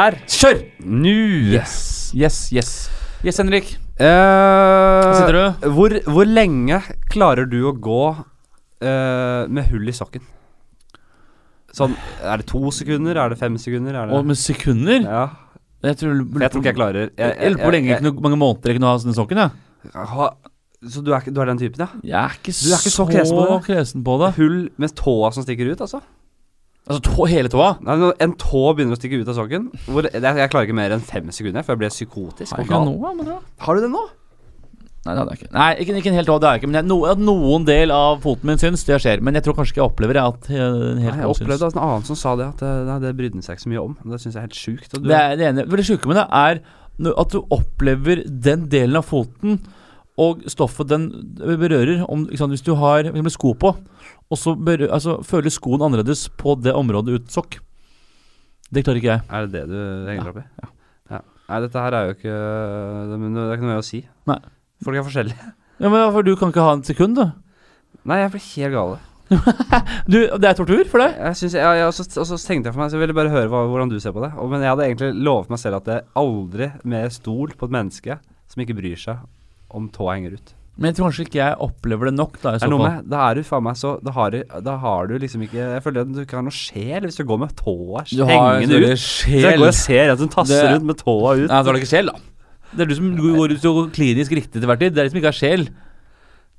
Der! Kjør! Nå. Yes, yes, yes. Yes, Henrik. Eh, Sitter du? Hvor, hvor lenge klarer du å gå eh, med hull i sokken? Sånn, Er det to sekunder? Er det fem sekunder? Er det Og med sekunder? Ja. Jeg tror, Jeg tror ikke jeg klarer jeg, jeg, Eller Hvor lenge, jeg- ikke mange måneder jeg kunne ha sånne sokken? Ja. jeg- ha- Så du er, ikke- du er den typen, ja? Jeg er ikke, Du er ikke så kresen på det? kresen på det. Hull med tåa som stikker ut, altså? Altså tå, hele tåa? Nei, når en tå begynner å stikke ut av sokken hvor, jeg, jeg klarer ikke mer enn fem sekunder, for jeg blir psykotisk. Har jeg noe, men det Har du det nå? Nei, det hadde jeg ikke. Nei, ikke, ikke en hel tå, det har jeg ikke. Men jeg, no, at noen del av foten min syns, det skjer. Men jeg tror kanskje ikke jeg opplever at eh, en hel Nei, jeg opplevde at en annen som sa det, at det, nei, det brydde han seg ikke så mye om. Det syns jeg er helt sjukt. Det er det ene. Det sjuke med det er at du opplever den delen av foten og stoffet den berører. Om, sant, hvis du har eksempel sko på, og så berører, altså, føler skoen annerledes på det området uten sokk. Det klarer ikke jeg. Er det det du henger Ja, opp i? Ja. Nei, dette her er jo ikke det, det er ikke noe mer å si. Nei. Folk er forskjellige. Ja, men For du kan ikke ha en sekund, du? Nei, jeg blir helt gal. du det er tortur for deg? Jeg synes, ja, jeg, og, så, og så tenkte jeg for meg Så jeg ville bare høre hva, hvordan du ser på det. Og, men jeg hadde egentlig lovet meg selv at jeg aldri mer stol på et menneske som ikke bryr seg om tåa henger ut. Men jeg tror kanskje ikke jeg opplever det nok, da. i så fall. med Da er du faen meg så Da har du, da har du liksom ikke Jeg føler at du ikke har noe sjel hvis du går med tåa hengende ut. Så jeg sjel. går og ser at hun tasser Det- rundt med tåa ut. Nei, så har du ikke sjel, da. Det er du som går ut og klinisk riktig til hver tid. Det er de som ikke har sjel.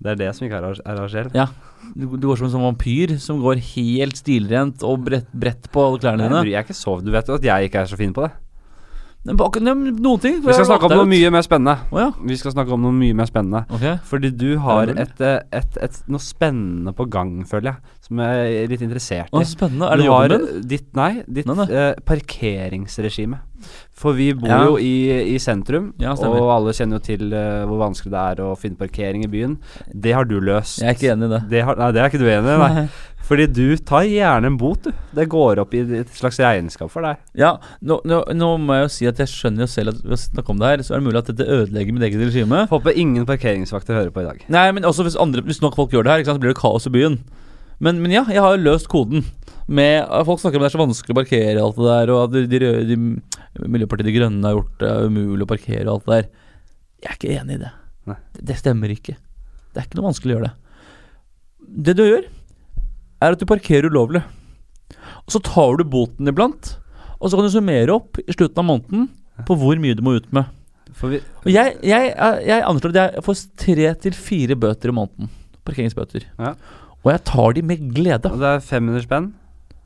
Det er det som ikke er er av sjel. Ja. Du, du går som en sånn vampyr som går helt stilrent og brett, bredt på alle klærne dine. bryr- jeg er ikke så Du vet jo at jeg ikke er så fin på det. Noen ting. Vi skal snakke om noe mye mer spennende. Å ja. Vi skal snakke om noe mye mer spennende. Ok. Fordi du har et, eh, et, et, noe spennende på gang, føler jeg. Som jeg er litt interessert i. i. spennende. Er det jobben din? Ditt, nei, ditt Nei, nei. eh, parkeringsregime. For vi bor Ja. jo i, i sentrum, Ja, og alle kjenner jo til uh, hvor vanskelig det er å finne parkering i byen. Det har du løst. Jeg er ikke enig i det. Det har, nei, det er ikke du enig i, nei. Fordi du tar gjerne en bot, du. Det går opp i et slags regnskap for deg. Ja, nå, nå, nå må jeg jo si at jeg skjønner jo selv at ved å snakke om det her, så er det mulig at dette ødelegger mitt eget regime. Håper ingen parkeringsvakter hører på i dag. Nei, men også hvis, andre, hvis nok folk gjør det her, sant, så blir det kaos i byen. Men, men ja, jeg har jo løst koden. Med, folk snakker om det er så vanskelig å parkere og alt det der, og at de, de, de, Miljøpartiet De Grønne har gjort det umulig å parkere og alt det der. Jeg er ikke enig i det. Det, det stemmer ikke. Det er ikke noe vanskelig å gjøre det. Det du gjør, er at du parkerer ulovlig. Og så tar du boten iblant, og så kan du summere opp i slutten av måneden på hvor mye du må ut med. Vi, Og jeg, jeg, jeg anslår at jeg får tre til fire bøter i måneden. Parkeringsbøter. Ja. Og jeg tar de med glede. og det er 500 spenn.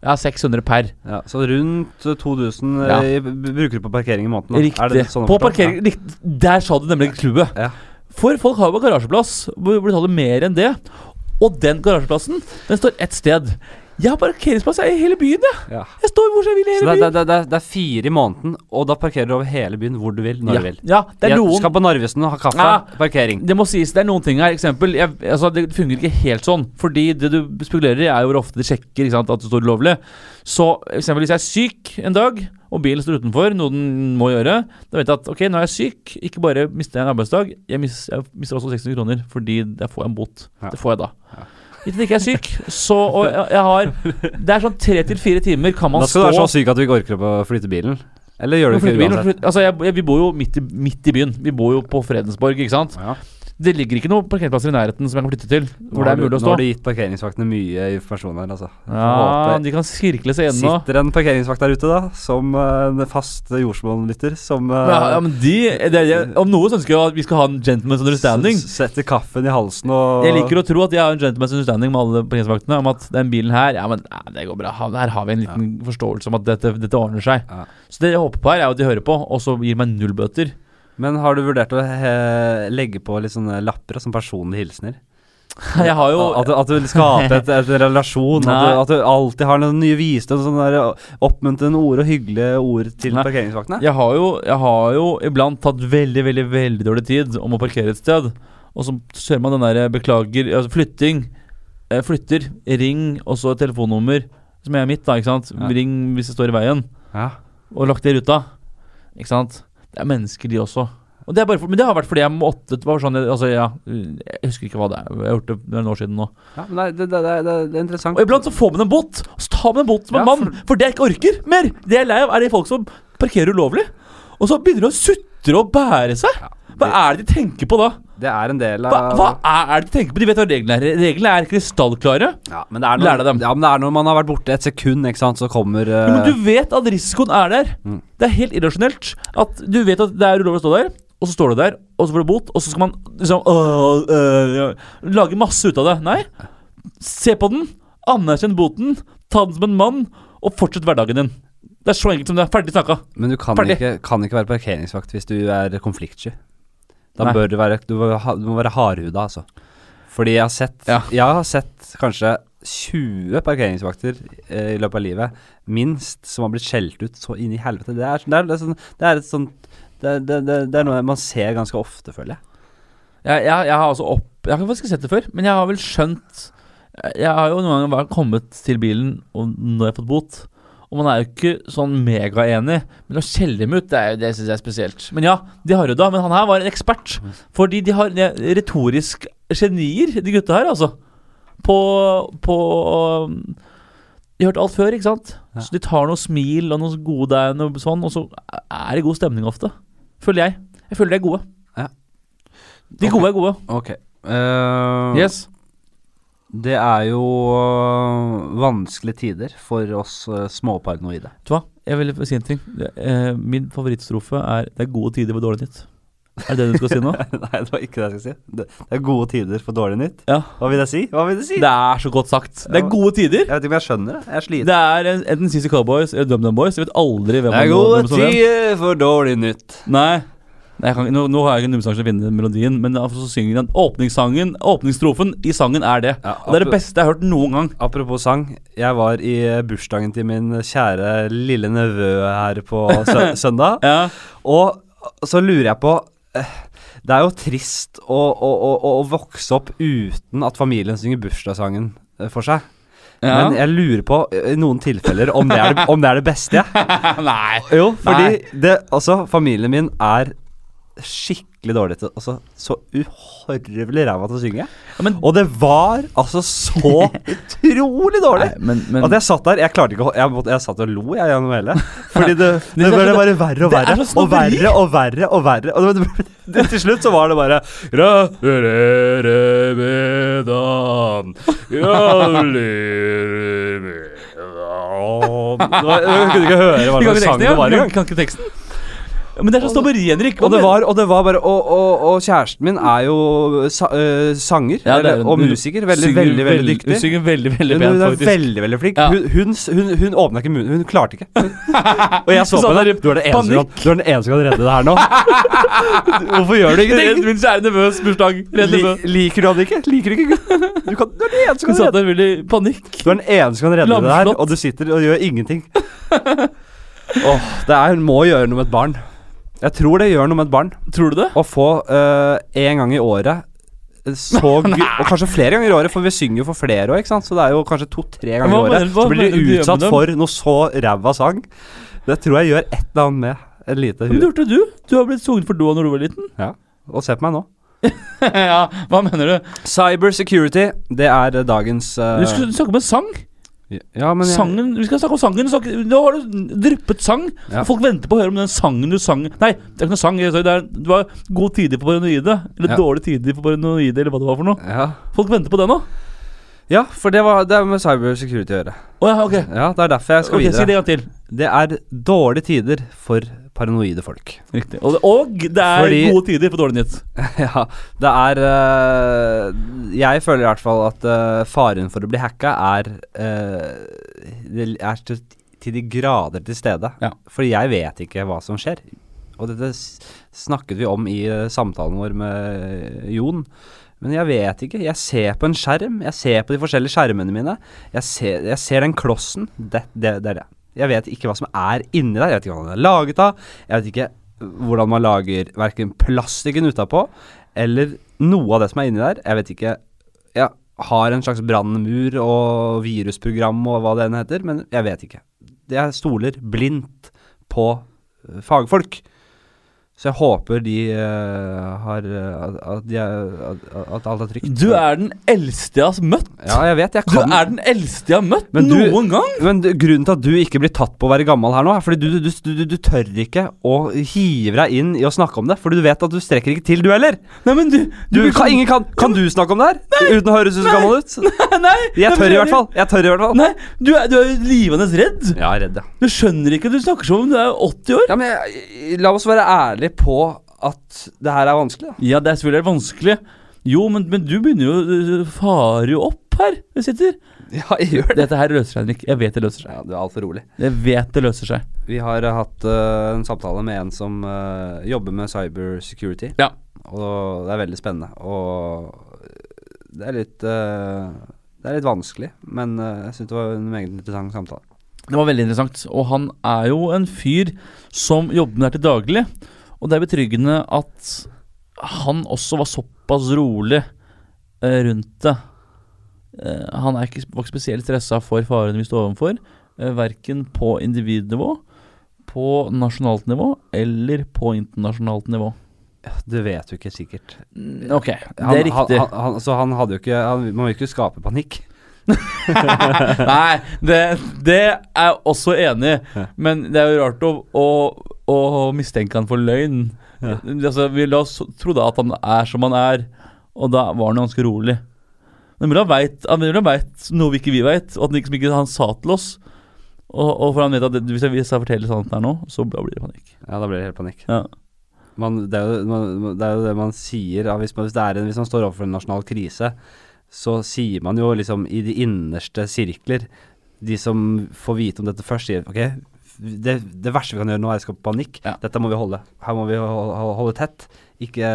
Ja, 600 per. Ja, så rundt 2000 Ja. eh, bruker du på parkering i måneden. da. Riktig. Det sånn på parkering rikt- Der sa du nemlig clouet. Ja. For folk har jo garasjeplass betaler mer enn det. Og den garasjeplassen, den står ett sted. Jeg har parkeringsplass i hele byen, jeg. Ja. Jeg står hvor jeg vil i hele det, byen. det, det, det er fire i måneden, og da parkerer du over hele byen hvor du vil, når ja. du vil. ja, det er Jeg noen skal på Narvesen og ha kaffe. Ja. Parkering. Det må sies, det er noen ting her. Eksempel, jeg, altså, det fungerer ikke helt sånn. Fordi det du spekulerer i, er jo hvor ofte de sjekker sant, at det står ulovlig. Så eksempel hvis jeg er syk en dag, og bilen står utenfor, noe den må gjøre, da vet jeg at ok, nå er jeg syk. Ikke bare mister jeg en arbeidsdag, jeg, mister, jeg mister også 600 kroner fordi jeg får en bot. Det får jeg da. Hvis jeg ikke er syk, så Og jeg, jeg har Det er sånn tre til fire timer kan man stå Da skal du være så syk at du ikke orker å flytte bilen. Eller gjør du ikke det uansett? altså jeg, jeg, Vi bor jo midt i, midt i byen. Vi bor jo på Fredensborg, ikke sant. Ja. Det ligger ikke noen parkeringsplasser i nærheten som jeg kan flytte til. Nå Hvor det er mulig å stå. Nå har du gitt parkeringsvaktene mye informasjon her, altså. Ja, de kan sirkle seg gjennom. Sitter en parkeringsvakt der ute, da, som uh, fast jordsmonlytter, som uh, Ja, ja, men de, det, er- Om noe så ønsker jeg at vi skal ha en gentleman's understanding. Setter kaffen i halsen og Jeg liker å tro at jeg har en gentleman's understanding med alle parkeringsvaktene om at den bilen her Ja, men ja, det går bra. Her har vi en liten forståelse om at dette, dette ordner seg. Så det jeg håper på her, er at de hører på, og så gir meg null bøter. Men har du vurdert å he legge på litt sånne lapper som personlige hilsener? Jeg har jo At, at du vil skape et, et relasjon? At du, at du alltid har noen nye visdom, sånne oppmuntrende ord og hyggelige ord til Nei. parkeringsvaktene? Jeg har jo, jeg har jo iblant tatt veldig, veldig veldig dårlig tid om å parkere et sted. Og så ser man den der beklager altså flytting. eh, Flytter, ring, og så et telefonnummer som er mitt, da. ikke sant? Ja. Ring hvis det står i veien. Ja. Og lagt det i ruta. Ikke sant? Det er mennesker, de også. Og det for, men det har vært fordi jeg måtte det var sånn, altså, ja, Jeg husker ikke hva det er. Jeg har gjort det for noen år siden nå. ja men det, det, det, det, det er interessant. Og iblant så får man en båt, Og så tar man en båt som en Ja, mann. For det jeg ikke orker mer. Det jeg er lei av, er de folk som parkerer ulovlig. Og så begynner de å sutre og bære seg. Hva er det de tenker på da? Det er en del av hva er det de tenker på? De vet hva reglene er. Reglene er krystallklare. ja, men det er Lær deg når, dem. ja, men det er når man har vært borte et sekund, ikke sant, så kommer eh, Men du vet at risikoen er der. Mm. Det er helt irrasjonelt. At du vet at det er ulovlig å stå der, og så står du der, og så får du bot, og så skal man liksom øh, øh, ja, lage masse ut av det. Nei. Se på den, anerkjenn boten, ta den som en mann, og fortsett hverdagen din. Det er så enkelt som det er. Ferdig snakka. Men du kan Ferdig. ikke, kan ikke være parkeringsvakt hvis du er konfliktsky. Da Nei. bør du være Du må, du må være hardhuda, altså. Fordi jeg har sett Ja. Jeg har sett kanskje 20 parkeringsvakter eh, i løpet av livet, minst, som har blitt skjelt ut så inn i helvete. Det er, det er, det er, sånn, det er et sånt det, det, er noe man ser ganske ofte, føler jeg. Jeg, jeg, jeg har altså opp Jeg har faktisk sett det før, men jeg har vel skjønt Jeg har jo noen ganger kommet til bilen og når jeg har fått bot. Og man er jo ikke sånn megaenig, men å skjelle dem ut, det, er det syns jeg er spesielt. Men ja, de har jo da, men han her var en ekspert. Fordi de har de retorisk genier, de gutta her, altså. På, på um, De har hørt alt før, ikke sant? Ja. Så de tar noe smil og noe gode og sånn, og så er det god stemning ofte. Føler jeg. Jeg føler de er gode. Ja. De gode er gode. Ok. Uh, Yes. Det er jo øh, vanskelige tider for oss øh, småparanoide. Vet du hva? Jeg vil si en ting. Eh, min favorittstrofe er 'Det er gode tider for dårlig nytt'. Er det det du skal si nå? Nei, det var ikke det jeg skulle si. Det, det er gode tider for dårlig nytt. Ja. Hva vil jeg si? Hva vil det si? Det er så godt sagt. Det er gode tider. Jeg vet ikke om jeg skjønner det. Jeg er sliten. Det er en- enten CC Cowboys eller DumDum Boys. Jeg vet aldri hvem Det er gode tider for dårlig nytt. Nei. Kan, nå, nå har jeg ikke en numsang til å finne melodien, men så synger han åpningssangen Åpningsstrofen i sangen er det. Ja, det er det beste jeg har hørt noen gang. Apropos sang. Jeg var i eh, bursdagen til min kjære lille nevø her på sø søndag. Ja. Og så lurer jeg på eh, Det er jo trist å, å, å, å vokse opp uten at familien synger bursdagssangen eh, for seg. ja. Men jeg lurer på, i noen tilfeller, om det er det, om det, er det beste. Nei. Jo, fordi Nei. det, altså, familien min er skikkelig dårlig til Altså så uhorvelig ræva til å synge. Ja, men, Og det var altså så utrolig dårlig. Nei, men, men At jeg satt der Jeg klarte ikke å Jeg, jeg satt og lo jeg gjennom hele. Fordi det, det, Det ble bare verre og er verre. Og verre og verre og verre. Og det, det, det, til slutt så var det bare Det kunne ikke høre hva slags sang det var engang. kan ikke teksten. Men det er så snobberi, Henrik. Og det var, og det var bare Og, og, og kjæresten min er jo sa, øh, sanger Ja, det er eller, og musiker. Veldig, Synger veldig veldig dyktig. Hun synger veldig, veldig pent, hun er faktisk. veldig veldig flink. Ja. Hun, hun, hun, hun åpna ikke munnen. Hun klarte ikke. Og jeg så Så på henne. Du er, den eneste som kan, panikk. du den eneste som kan redde det her nå. Hvorfor gjør du ingenting? min kjære nevøs bursdag. Redd Li, liker du han ikke? Liker du ikke gutten? Du, kan, du er den eneste som kan redde det. Du er den eneste som kan redde det her, og du sitter og gjør ingenting. Åh, det er, hun må gjøre noe med et barn. Jeg tror det gjør noe med et barn. Tror du det? Å få øh, en gang i året så gu- Og kanskje flere ganger i året, for vi synger jo for flere òg, ikke sant. Så det er jo kanskje to-tre ganger i året. Så blir du utsatt for noe så ræva sang. Det tror jeg gjør et eller annet med et lite Men det gjorde du. Du har blitt sunget for Doa når du var liten. Ja, Og se på meg nå. ja, hva mener du? Cyber security, det er eh, dagens uh... Du skulle snakke om en sang. Ja, men jeg, Sangen, Vi skal snakke om sangen. Snakke, nå har du dryppet sang. Ja. Og Folk venter på å høre om den sangen du sang Nei, det er ikke noe sang. Det, er, det var god tider på paranoide. Eller Ja. dårlig tider på paranoide, eller hva det var for noe. ja. Folk venter på det nå. ja, for det, var, det er med cyber security å gjøre. Oh, ja, ok. Ja, Det er derfor jeg skal Ok, Si det en gang til. Det er dårlige tider for paranoide folk. Riktig. Og, og det er Fordi- gode tider for dårlig nytt. ja, det er øh, Jeg føler i hvert fall at øh, faren for å bli hacka er øh, er til, til de grader til stede. Ja. Fordi jeg vet ikke hva som skjer. Og dette snakket vi om i samtalen vår med Jon. Men jeg vet ikke. Jeg ser på en skjerm. Jeg ser på de forskjellige skjermene mine. Jeg ser, jeg ser den klossen. Det, det, det er det. Jeg vet ikke hva som er inni der. Jeg vet ikke hva den er laget av. Jeg vet ikke hvordan man lager verken plastikken utapå eller noe av det som er inni der. Jeg vet ikke Jeg har en slags brannmur og virusprogram og hva det enn heter, men jeg vet ikke. Jeg stoler blindt på fagfolk. Så jeg håper de uh, har eh, at, at, de er, at, at alt er trygt. Du er den eldste jeg har møtt! Ja, jeg vet. Jeg kan. Du er den eldste jeg har møtt Men du- noen gang! Men du, grunnen til at du ikke blir tatt på å være gammel her nå, er fordi du, du, du, du, du tør ikke å hive deg inn i å snakke om det. Fordi du vet at du strekker ikke til, du heller. Nei, men du, kan, ingen kan, kan du snakke om det her? Uten å høres ut som gammel ut? Nei! Jeg tør i hvert fall. Jeg tør i hvert fall. Nei, du er, du er livende redd! Ja, redd, ja. Du skjønner ikke, du snakker som om du er 80 år. ja men jeg, la oss være ærlige på at det her er vanskelig, da. Ja, det er selvfølgelig vanskelig. Jo, men, men du begynner jo Du farer jo opp her du sitter. Ja, jeg gjør det. Dette her løser seg, Henrik. Jeg vet det løser seg. Ja, du er altfor rolig. Jeg vet det løser seg. Vi har eh, hatt uh, en samtale med en som uh, jobber med cybersecurity. Ja. Og det er veldig spennende. Og det er litt uh, Det er litt vanskelig, men jeg syns det var en meget interessant samtale. Det var veldig interessant. Og han er jo en fyr som jobber med det her til daglig. Og det er betryggende at han også var såpass rolig eh, rundt det. Eh, han er ikke, var ikke spesielt stressa for farene vi står overfor. Uh, verken på individnivå, på nasjonalt nivå eller på internasjonalt nivå. Det vet du ikke sikkert. Mm, Ok, det er riktig. Han, han, så han hadde jo ikke han, Man må jo ikke skape panikk. Nei, det, det er jeg også enig i. Men det er jo rart å, å, å mistenke han for løgn. Ja. Altså, vi la oss tro da at han er som han er, og da var han ganske rolig. Men Mulla vet noe vi ikke vi vet, og at han ikke, ikke han sa til oss. Og, og for han vet at hvis, jeg, hvis jeg forteller sannheten her nå, så blir det panikk. Ja, da blir det helt panikk. Ja. Man, det, er jo, man, det er jo det man sier hvis, man, hvis, det en, hvis man står overfor en nasjonal krise, så sier man jo liksom i de innerste sirkler De som får vite om dette først, sier ok, det, det verste vi kan gjøre nå, er å skape panikk. Ja. Dette må vi holde. Her må vi holde, holde tett. Ikke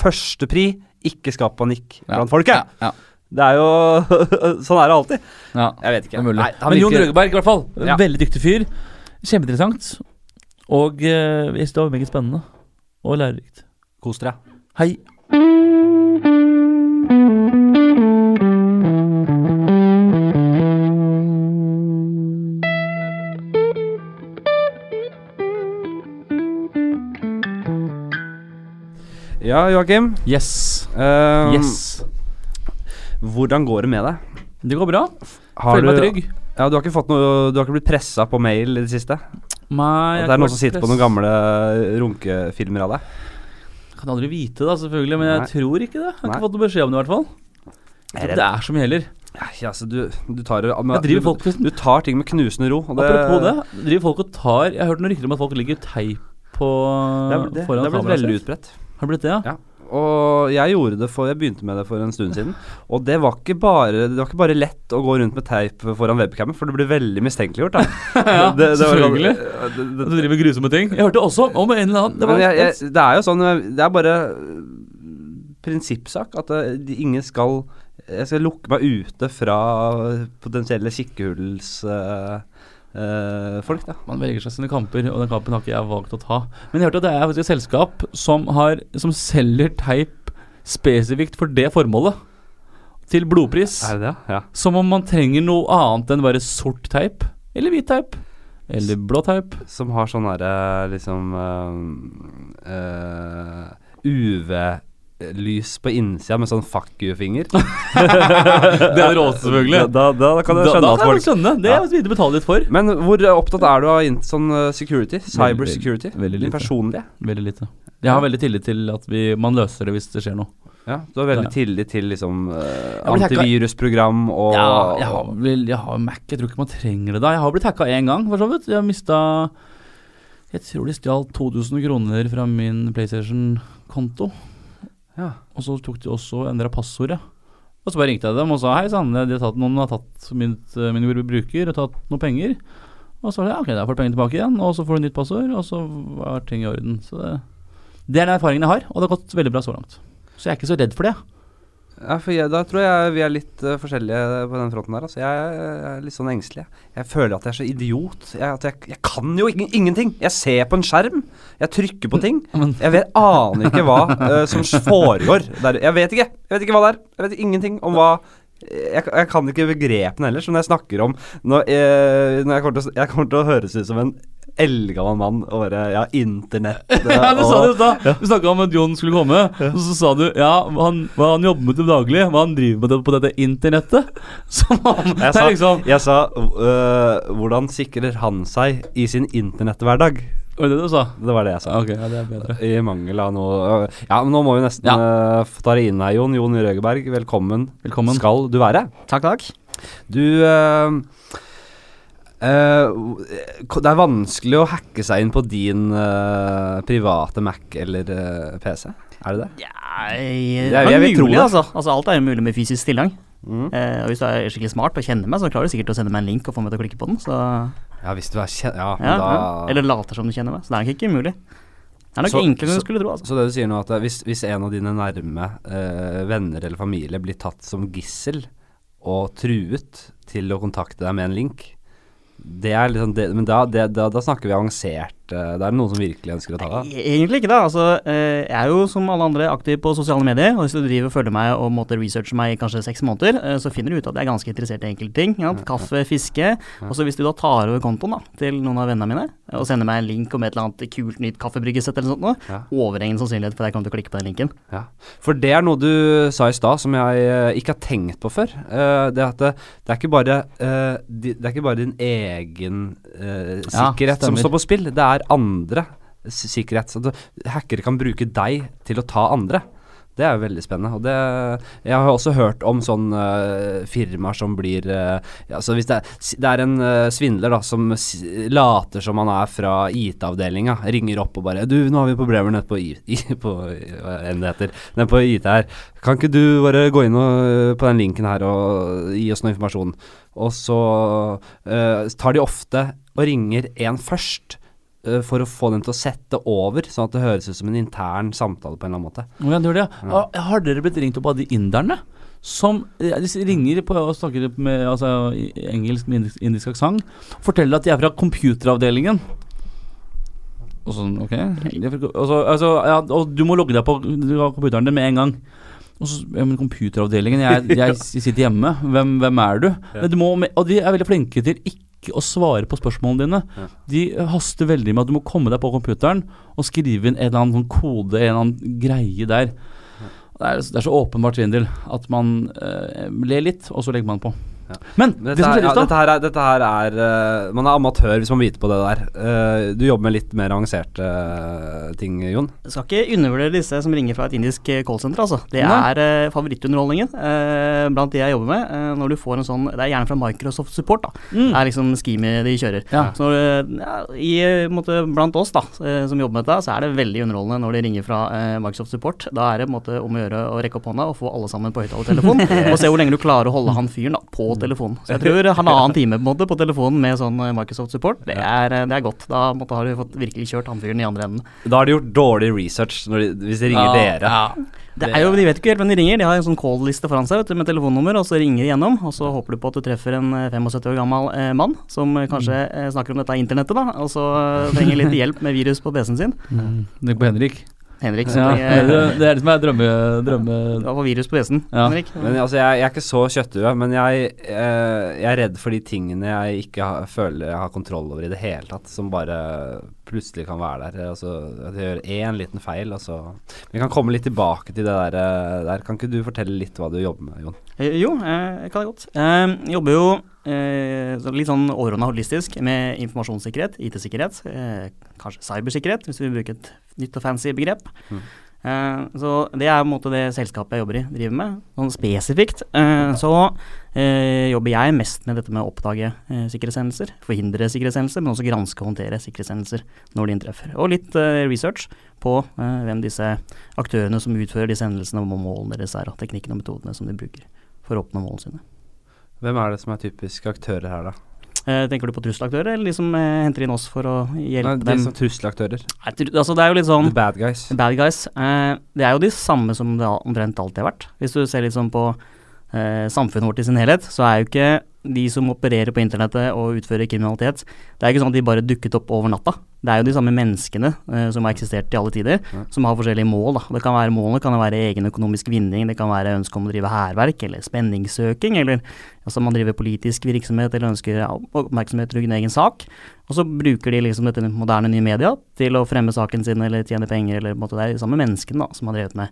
Første pri, ikke skap panikk blant folket. Ja, Det er jo Sånn er det alltid. ja. Jeg vet ikke. Det er mulig. Nei, Men Jon Røgeberg, i hvert fall. Ja. Veldig dyktig fyr. Kjempeinteressant. Og eh, jeg synes det var meget spennende. Og lærerikt. Kos dere. Hei. Ja, Joakim. Yes. Um, Yes. Hvordan går det med deg? Det går bra. Har Føler meg trygg. Ja, du har ikke fått noe Du har ikke blitt pressa på mail i det siste? Nei, At det er noen som sitter på noen gamle runkefilmer av deg? Kan aldri vite det, selvfølgelig, men jeg tror ikke det. Jeg har Nei. ikke fått noe beskjed om det, i hvert fall. Jeg er Det er så mye heller. Ja, altså, du, du tar det Jeg folk du, du tar ting med knusende ro. Det, Apropos det, driver folk og tar Jeg har hørt noen rykter om at folk ligger teip på Det er, det, foran det er blitt veldig utbredt. Har det blitt det, ja? Ja. Og jeg gjorde det for Jeg begynte med det for en stund siden. Og det var ikke bare Det var ikke bare lett å gå rundt med teip foran webcamen, for det blir veldig mistenkeliggjort. Da. Ja, Det- det selvfølgelig. det- det- du driver med grusomme ting. Jeg hørte også om en eller annen det var, jeg, jeg, det er jo sånn Det er bare øh, prinsippsak at det, ingen skal Jeg skal lukke meg ute fra potensielle kikkehulls... øh, folk, da. Man velger seg sine kamper, og den kampen har ikke jeg valgt å ta. Men jeg hørte at det er faktisk et selskap som, har, som selger teip spesifikt for det formålet. Til blodpris. Er det det? Ja. Som om man trenger noe annet enn bare sort teip. Eller hvit teip. Eller blå teip. Som har sånn derre liksom øh, øh, UV-lys på innsida med sånn fuck you-finger. Det er det selvfølgelig. Da, da, da kan du skjønne da at kan du skjønne. Det Ja. er til betale litt for. Men hvor opptatt er du av sånn security? Cyber veldig- security? veldig lite. Personlig? Veldig lite. Jeg har veldig tillit til at vi, man løser det hvis det skjer noe. Ja, du har veldig tillit til liksom hacka- antivirusprogram og Ja, jeg har, vel, jeg har Mac. Jeg tror ikke man trenger det da. Jeg har blitt hacka én gang, for så vidt. Jeg har mista Jeg tror de stjal 2000 kroner fra min PlayStation-konto. Ja. Og så tok de også og endra passordet. Og så bare ringte jeg dem og sa hei sann, de har tatt, noen har tatt min, min bruker og tatt noen penger. Og så sa det ok, da får du pengene tilbake igjen, og så får du nytt passord, og så var ting i orden. Så det, det er den erfaringen jeg har, og det har gått veldig bra så langt. Så jeg er ikke så redd for det. Ja, for jeg, da tror jeg vi er litt uh, forskjellige på den fronten der. Altså. Jeg, er litt sånn engstelig. Jeg føler at jeg er så idiot. Jeg, at jeg, jeg kan jo ingen, ingenting. Jeg ser på en skjerm. Jeg trykker på ting. Jeg vet, aner ikke hva uh, som foregår der. Jeg vet ikke. Jeg vet ikke hva det er. Jeg vet ingenting om hva jeg, jeg kan ikke begrepene heller, som jeg snakker om Når, eh, når jeg, kommer til, jeg kommer til å høres ut som en eldgammel mann og bare Ja, internett Ja, du sa det i stad. Du snakka om at Jon skulle komme, og så sa du ja, han, hva han jobber med til daglig, hva han driver med på dette internettet. Som han, jeg sa, liksom jeg sa øh, Hvordan sikrer han seg i sin internetthverdag? Var det det du sa? Det var det jeg sa. Ok, ja, det er bedre. I mangel av noe Ja, men nå må vi nesten Ja. uh, ta det inn her, Jon. Jon Røgeberg, velkommen, Velkommen. skal du være. Takk, takk. Du uh, uh, Det er vanskelig å hacke seg inn på din private Mac eller PC. Er det det? Ja, jeg det er jeg, tro mulig, det. altså. altså. Alt er jo mulig med fysisk tilgang. Mm. Eh, og hvis du er skikkelig smart og kjenner meg, så klarer du sikkert å sende meg en link og få meg til å klikke på den. Så Ja, hvis du er kjent... Ja, men ja, da ja. Eller later som du kjenner meg. Så det er nok ikke umulig. Det er nok Så- enklere enn du skulle tro. altså. Så det du sier nå, at hvis, hvis en av dine nærme eh, venner eller familie blir tatt som gissel og truet til å kontakte deg med en link, det er liksom det, Men da, det, da, da snakker vi avansert. Eh, Da er noen som virkelig ønsker å ta deg. E- Egentlig ikke, da. Altså, eh, jeg er jo som alle andre aktiv på sosiale medier. Og hvis du driver og følger meg og måtte researche meg i kanskje seks måneder, eh, så finner du ut at jeg er ganske interessert i enkelte ting. Ja? Kaffe, fiske. Og så hvis du da tar over kontoen da, til noen av vennene mine, og sender meg en link om et eller annet kult nytt kaffebryggesett eller sånt, noe, Ja. overhengende sannsynlighet for at jeg kommer til å klikke på den linken. Ja. For det er noe du sa i stad som jeg ikke har tenkt på før. Det at det, det, er ikke bare, det er ikke bare din egen sikkerhet Ja, som står på spill, det er andre sikkerhet. Så hackere kan bruke deg til å ta andre. Det er jo veldig spennende. Og det, jeg har også hørt om sånne uh, firmaer som blir uh, ja, så Hvis det er, det er en uh, svindler da som later som han er fra IT-avdelinga, ringer opp og bare 'Du, nå har vi problemer nede på, I, I, på på IT her. Kan ikke du bare gå inn og, eh, på den linken her og gi oss noe informasjon?' Og så tar de ofte og ringer en først. Eh, For å få den til å sette over, sånn at det høres ut som en intern samtale på en eller annen måte. Ja, det gjør det, ja. Ah, Har dere blitt ringt opp av de inderne? Som eh, de ringer på og snakker med altså, engelsk med indisk, indisk aksent. Forteller at de er fra computeravdelingen. Og sånn, ok og, så, altså, ja, og du må logge deg på computeren din med en gang. Og så, ja, men computeravdelingen, jeg, jeg sitter hjemme. Hvem, hvem er du? Men du må, og de er veldig flinke til ikke å svare på spørsmålene dine. Ja. De haster veldig med at du må komme deg på computeren og skrive inn en eller annen sånn kode, en eller annen greie der. Det er, det er så åpenbart svindel at man eh, ler litt, og så legger man på. Ja. Men det Dette, som her, i ja, stad dette her er, dette her er uh, Man er amatør hvis man biter på det der. Uh, du jobber med litt mer avanserte uh, ting, Jon. Jeg skal ikke undervurdere disse som ringer fra et indisk callsenter, altså. Det er favorittunderholdningen eh, blant de jeg jobber med. når du får en sånn Det er gjerne fra Microsoft Support, da. Mm. Det er liksom schemet de kjører. Ja. Så når, i, måte, blant oss da, som jobber med dette, så er det veldig underholdende når de ringer fra Microsoft Support. Da er det måte om å gjøre å rekke opp hånda og få alle sammen på høyttalertelefon, og se hvor lenge du klarer å holde han fyren da, på telefonen. Så jeg tror halvannen time på en måte på telefonen med sånn eh, Microsoft Support, det er, eh, det er godt. Da måte, har du fått virkelig kjørt han fyren i andre enden. Da har de gjort dårlig research når de, hvis de ringer dere. Det er jo, De vet ikke helt hvem de ringer. De har en sånn call-liste foran seg vet du, med telefonnummer, og så ringer de gjennom. Og så håper du på at du treffer en eh, 75 år gammel eh, mann som eh, kanskje eh, snakker om dette internettet, da, og så eh, trenger litt hjelp med virus på PC-en sin. Mm. Tenk på Henrik. Henrik Ja, det, det er det som er drømme... drømme ja, få virus på PC-en. Ja. Henrik. Men altså, jeg, jeg er ikke så kjøttdue, men jeg, eh, jeg er redd for de tingene jeg ikke har, føler jeg har kontroll over i det hele tatt, som bare plutselig kan være der. Altså, at jeg gjør én liten feil, og så Vi kan komme litt tilbake til det der, eh, der. Kan ikke du fortelle litt hva du jobber med, Jon? Eh, jo, eh, jeg kan det godt. Jeg jobber jo litt sånn overordna holistisk med informasjonssikkerhet, IT-sikkerhet, kanskje cybersikkerhet, hvis vi bruker et nytt og fancy begrep. Mm. Eh, så det er på en måte det selskapet jeg jobber i, driver med. Sånn spesifikt eh, så eh, jobber jeg mest med dette med å oppdage sikkerhetshendelser, forhindre sikkerhetshendelser, men også granske og håndtere sikkerhetshendelser når de inntreffer. Og litt research på hvem disse aktørene som utfører disse hendelsene, og målene deres er, og teknikkene og metodene som de bruker for å oppnå målene sine. Hvem er det som er typiske aktører her, da? Eh, tenker du på trusselaktører, eller de som eh, henter inn oss for å hjelpe Nei, de dem? som trusselaktører. Nei, altså, det er jo litt sånn The bad guys. Bad guys. Eh, det er jo de samme som det omtrent alltid har vært. Hvis du ser litt sånn på eh, samfunnet vårt i sin helhet, så er jo ikke de som opererer på internettet og utfører kriminalitet, det er ikke sånn at de bare dukket opp over natta. Det er jo de samme menneskene eh, som har eksistert i alle tider, Ja. som har forskjellige mål. Da. Det kan være Målene kan være egen økonomisk vinning, det kan være ønske om å drive hærverk eller spenningssøking, eller altså man driver politisk virksomhet eller ønsker oppmerksomhet rundt egen sak. Og så bruker de liksom dette moderne nye media til å fremme saken sin eller tjene penger, eller på en måte det er de samme menneskene da, som har drevet med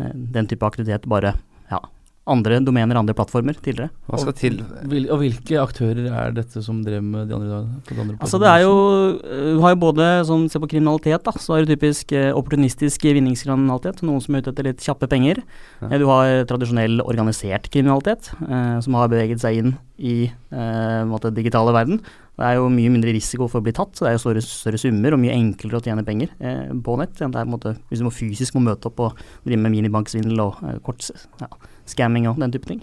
eh, den type aktivitet, bare ja, andre domener, andre plattformer tidligere. Hva skal til? Hvil, og hvilke aktører er dette som drev med de andre? På de Altså det er jo Du har jo både som ser på kriminalitet, da. Så er det typisk eh, opportunistisk vinningskriminalitet. Noen som er ute etter litt kjappe penger. Ja. Eh, Du har tradisjonell organisert kriminalitet, eh, som har beveget seg inn i eh, måte, digitale verden. Det er jo mye mindre risiko for å bli tatt, så det er jo større, større summer og mye enklere å tjene penger eh, på nett. enn det er på en måte, Hvis du må fysisk må møte opp og drive med minibanksvindel og eh, kort ja, scamming og den type ting.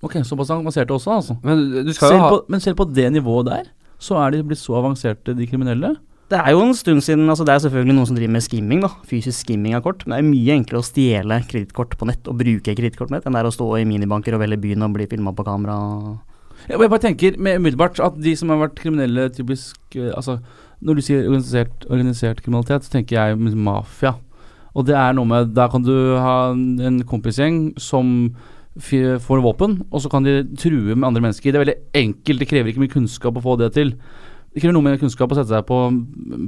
Ok, Såpass avanserte også, altså. Men du skal Selv jo ha på, men selv på det nivået der, så er de blitt så avanserte, de kriminelle. Det er jo en stund siden altså Det er selvfølgelig noen som driver med skimming, da. Fysisk skimming av kort. Men det er mye enklere å stjele kredittkort på nett og bruke kredittkort på nett enn det er å stå i minibanker og velge byen og bli filma på kamera. Jeg jeg bare tenker med umiddelbart at de som har vært kriminelle typisk eh, Altså, når du sier organisert, organisert kriminalitet, så tenker jeg mafia. Og det er noe med Der kan du ha en en kompisgjeng som får våpen, og så kan de true med andre mennesker. Det er veldig enkelt, det krever ikke mye kunnskap å få det til. Det krever noe mer kunnskap å sette seg på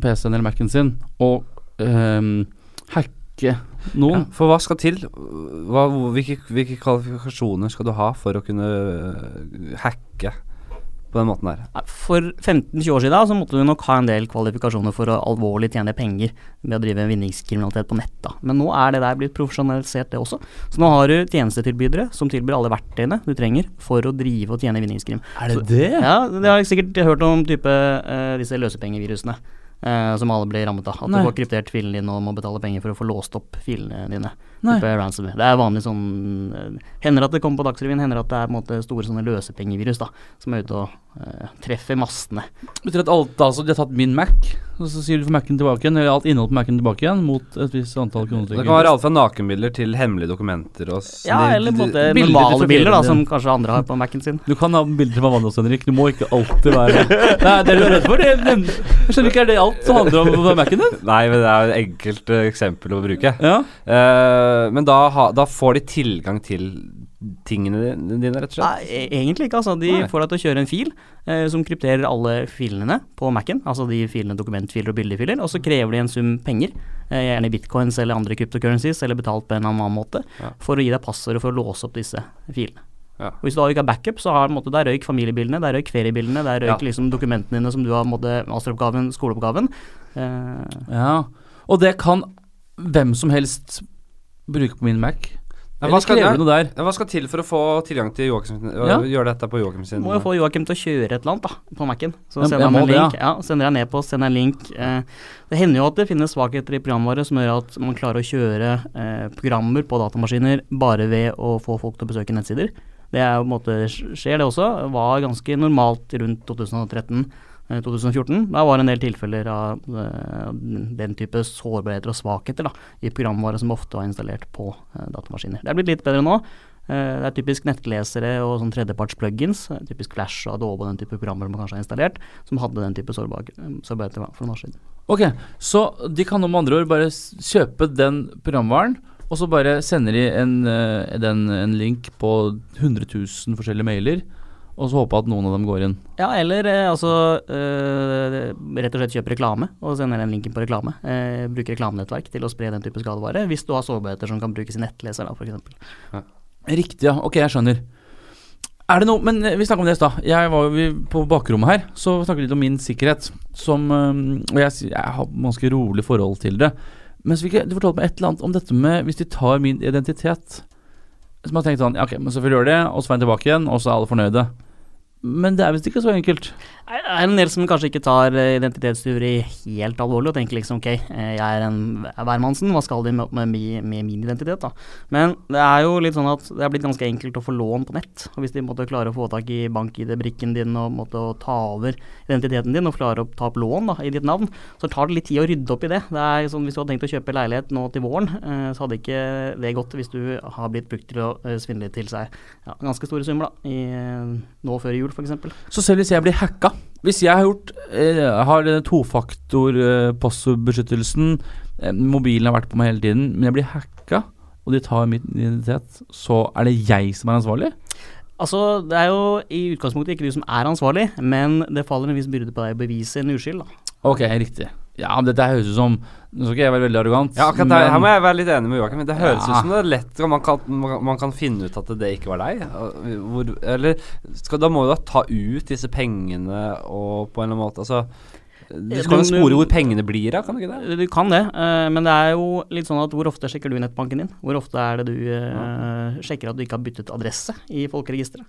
PC-en eller Mac-en sin og um, hacke noen. Ja, for hva skal til? Hva, hvilke, hvilke kvalifikasjoner skal du ha for å kunne øh, hacke på den måten der? For 15-20 år siden så måtte du nok ha en del kvalifikasjoner for å alvorlig tjene penger med å drive vinningskriminalitet på nett. da. Men nå er det der blitt profesjonalisert, det også. Så nå har du tjenestetilbydere som tilbyr alle verktøyene du trenger for å drive og tjene vinningskrim. Er det det? Ja, det har jeg sikkert hørt om type uh, disse løsepengevirusene. Uh, som alle blir rammet av. At Nei. du får kryptert filene dine og må betale penger for å få låst opp filene dine. Nei. Ransomware. Det er vanlig sånn eh, Hender at det kommer på Dagsrevyen, hender at det er på en måte store sånne løsepengevirus da, som er ute og uh, treffer mastene. Betyr at alt, altså, de har tatt min Mac, og så sier du for Mac-en tilbake igjen, eller alt innholdet på Mac-en tilbake igjen, mot et visst antall kroner. Det kan være alt fra nakenbilder til hemmelige dokumenter og Ja, eller på en måte normale bilder, da, som kanskje andre har på Mac-en sin. Du kan ha bilder fra er vanlige hos Henrik, du må ikke alltid være Nei, det er du redd for? Det, men, jeg skjønner ikke, er det alt som handler om Mac-en din? Nei, men det er et enkelt øh, eksempel å bruke. Ja. Eh, men da, ha, da får de tilgang til tingene dine, rett og slett? Nei, e- egentlig ikke. altså. De Nei. får deg til å kjøre en fil eh, som krypterer alle filene på Mac-en. Altså de filene, dokumentfiler og bildefiler. Og så krever de en sum penger, eh, gjerne bitcoins eller andre cryptocurrencies, eller betalt på en eller annen måte, Ja. for å gi deg passordet for å låse opp disse filene. Ja. Og Hvis du da ikke har backup, så har måte, der røyk familiebildene, der røyk feriebildene, der røyk Ja. liksom dokumentene dine som du har måte, masteroppgaven, skoleoppgaven. Eh, ja. Og det kan hvem som helst bruke på min Mac. Ja, hva skal- der? Ja, Hva skal til for å få tilgang til Joakim Ja. Gjøre dette på Joakim sin må jo få Joakim til å kjøre et eller annet da, på Mac-en. Så sender jeg han en det, link. Ja, sender jeg en e-post, sender en link. Eh, det hender jo at det finnes svakheter i programvare som gjør at man klarer å kjøre eh, programmer på datamaskiner bare ved å få folk til å besøke nettsider. Det er på en måte skjer det også. Var ganske normalt rundt 2013. eh, 2014. Da var det en del tilfeller av eh, den type sårbarheter og svakheter da, i programvare som ofte var installert på eh, datamaskiner. Det er blitt litt bedre nå. Eh, det er typisk nettlesere og sånn tredjeparts-plugins, eh, typisk Flash og Adobe og den type programmer man kanskje har installert, som hadde den type sårbar- sårbarheter for noen år siden. Ok, så de kan med andre ord bare kjøpe den programvaren, og så bare sender de en, eh, den, en link på 100 000 forskjellige mailer, og så håpe at noen av dem går inn. Ja, eller eh, altså eh, rett og slett kjøpe reklame og sender den linken på reklame. Eh, bruke reklamenettverk til å spre den type skadevare, hvis du har sårbarheter som kan brukes i nettleser, da, f.eks. Riktig, ja. Ok, jeg skjønner. Er det noe Men eh, vi snakka om det i stad. Jeg var jo på bakrommet her, så snakket vi litt om min sikkerhet. Som Og jeg, jeg har ganske rolig forhold til det. Men så fikk jeg, du fortalte meg et eller annet om dette med hvis de tar min identitet. Som har tenkt sånn Ja, ok, men så får vi gjøre det, og så får jeg tilbake igjen, og så er alle fornøyde. Men det er visst ikke så enkelt. Er en del som kanskje ikke tar eh, identitetstyveri helt alvorlig og tenker liksom ok, eh, jeg er en hvermannsen, hva skal de med, med, med min identitet da? Men det er jo litt sånn at det er blitt ganske enkelt å få lån på nett. Og hvis de måtte klare å få tak i bank-ID-brikken din og måtte ta over identiteten din og klare å ta opp lån da, i ditt navn, så tar det litt tid å rydde opp i det. Det er sånn Hvis du hadde tenkt å kjøpe leilighet nå til våren, eh, så hadde ikke det gått hvis du har blitt brukt til å svindle til seg ja, ganske store summer da, i, nå før jul f.eks. Så selv hvis jeg blir hacka Hvis jeg har gjort eh, Har denne tofaktor eh, passordbeskyttelsen eh, Mobilen har vært på meg hele tiden Men jeg blir hacka Og de tar min identitet Så er det jeg som er ansvarlig Altså, Det er jo i utgangspunktet ikke du som er ansvarlig, men det faller en viss byrde på deg å bevise en uskyld. da. Ok, riktig Ja, men dette høres ut som Nå skal ikke jeg være veldig arrogant Ja, akkurat der, her må jeg være litt enig med Joakim. Det høres Ja. ut som det er lett man kan, man, man kan finne ut at det ikke var deg. Hvor, eller skal, Da må du da ta ut disse pengene og på en eller annen måte Altså Du skal jo spore hvor pengene blir av, kan du ikke det? Du kan det, eh, men det er jo litt sånn at hvor ofte sjekker du nettbanken din? Hvor ofte er det du eh, sjekker at du ikke har byttet adresse i folkeregisteret?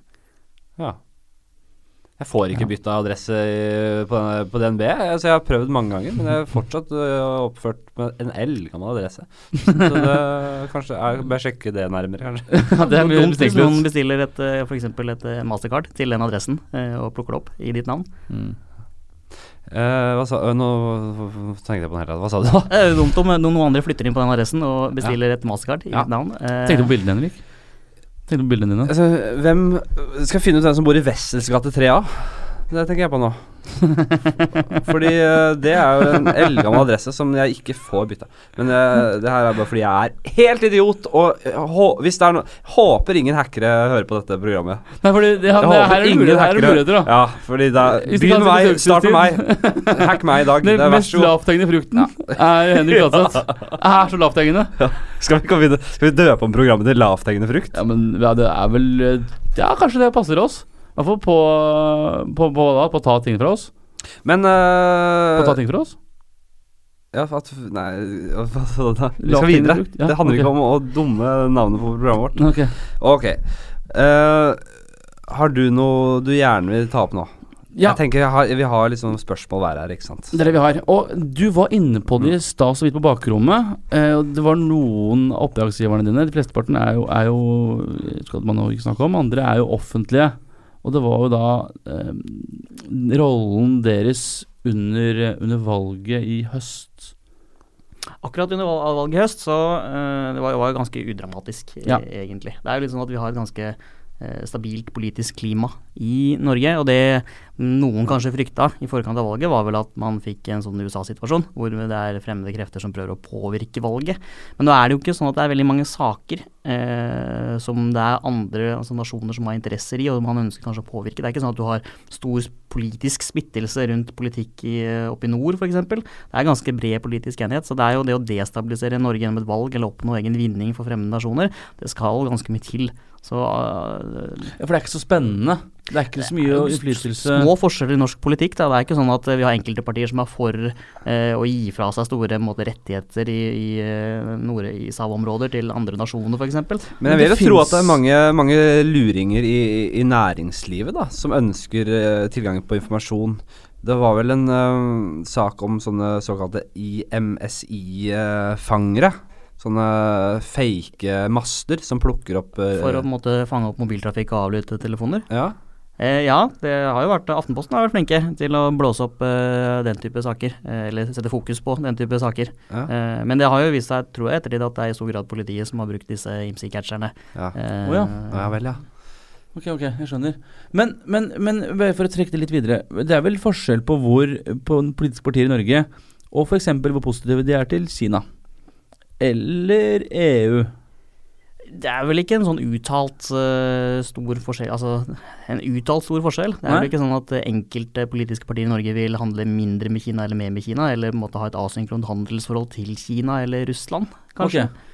Ja. Jeg får ikke bytta adresse på, på, på DNB. Altså, jeg har prøvd mange ganger, men jeg er fortsatt øh, oppført med en eldgammel adresse. Så det kanskje jeg bør sjekke det nærmere, kanskje. Ja, det er mye Dumt hvis noen bestiller et, eh, for eksempel et eh, mastercard til den adressen eh, og plukker det opp i ditt navn. mm. Eh, hva sa øh, Nå tenkte jeg på den hele tatt. Hva sa du da? Det er dumt om eh, noen andre flytter inn på den adressen og bestiller et mastercard i Ja. ditt navn. Eh, Tenkte du på bildene, Henrik? På bildene dine? Altså, hvem Skal finne ut hvem som bor i Wessels gate 3A? Det tenker jeg på nå. fordi øh, det er jo en eldgammel adresse som jeg ikke får bytta. Men øh, det her er bare fordi jeg er helt idiot, og øh, hvis det er noe Håper ingen hackere hører på dette programmet. Nei, fordi det, Jeg han, det, håper er ingen muligheter, er hackere- muligheter, da. Ja, fordi det er Begynn meg, start med meg. Hack meg i dag. Det Den er mest lavthengende frukten er Henrik Flatseth. Er så lavthengende. Skal vi, inn, skal vi døpe om programmet til lavthengende frukt? Ja, men ja, det er vel eh, Ja, kanskje det passer oss. Hvert fall på, på, på, da? på å ta ting fra oss. Men På å ta ting fra oss. Ja, at Nei, hva sa du da? Vi skal videre. ja, det handler okay. ikke om å dumme navnet på programmet vårt. Ok. okay. Uh, har du noe du gjerne vil ta opp nå? Ja, Jeg tenker jeg har, Vi har liksom spørsmål hver her, ikke sant? det er det vi har. Og du var inne på det i stad så vidt på bakrommet. Eh, det var noen av oppdragsgiverne dine. De flesteparten er jo, er jo Skal man ikke snakke om. Andre er jo offentlige. Og det var jo da eh, rollen deres under, under valget i høst. Akkurat under valget i høst, så eh, det var, jo ganske udramatisk, eh, Ja. egentlig. Det er jo litt sånn at vi har et ganske eh, stabilt politisk klima i Norge. Og det noen kanskje frykta i forkant av valget, var vel at man fikk en sånn USA-situasjon, hvor det er fremmede krefter som prøver å påvirke valget. Men nå er det jo ikke sånn at det er veldig mange saker eh, som det er andre altså nasjoner som har interesser i, og man ønsker kanskje å påvirke. Det er ikke sånn at du har stor politisk splittelse rundt politikk i, oppe i nord, f.eks. Det er ganske bred politisk enighet, så det er jo det å destabilisere Norge gjennom et valg eller oppnå egen vinning for fremmede nasjoner, det skal ganske mye til. Så uh, Ja, For det er ikke så spennende. Det er ikke så mye innflytelse små forskjeller i norsk politikk. Da. Det er ikke sånn at eh, vi har enkelte partier som er for eh, å gi fra seg store måte, rettigheter i, i eh, Nord-Ishav-områder til andre nasjoner, f.eks. Men jeg vil jo tro at det er mange, mange luringer i, i næringslivet da, som ønsker eh, tilgang på informasjon. Det var vel en eh, sak om sånne såkalte IMSI-fangere. Sånne fake master som plukker opp eh, For å på en måte fange opp mobiltrafikk og avlytte telefoner. Ja. Eh, ja, det har jo vært Aftenposten har vært flinke til å blåse opp eh, den type saker. Eh, eller sette fokus på den type saker. Ja. Eh, men det har jo vist seg, tror jeg, ettertid at det er i stor grad politiet som har brukt disse IMSI-catcherne. Ja. Eh, Å ja. ja vel, ja. Ok, ok, jeg skjønner. Men, men, men for å trekke det litt videre. Det er vel forskjell på hvor på politiske partier i Norge og f.eks. hvor positive de er til Kina. Eller EU. Det er vel ikke en sånn uttalt uh, stor forskjell Altså en uttalt stor forskjell. Det er Nei. vel ikke sånn at eh, enkelte politiske partier i Norge vil handle mindre med Kina eller mer med Kina, eller måte ha et asynkront handelsforhold til Kina eller Russland, kanskje. Okay.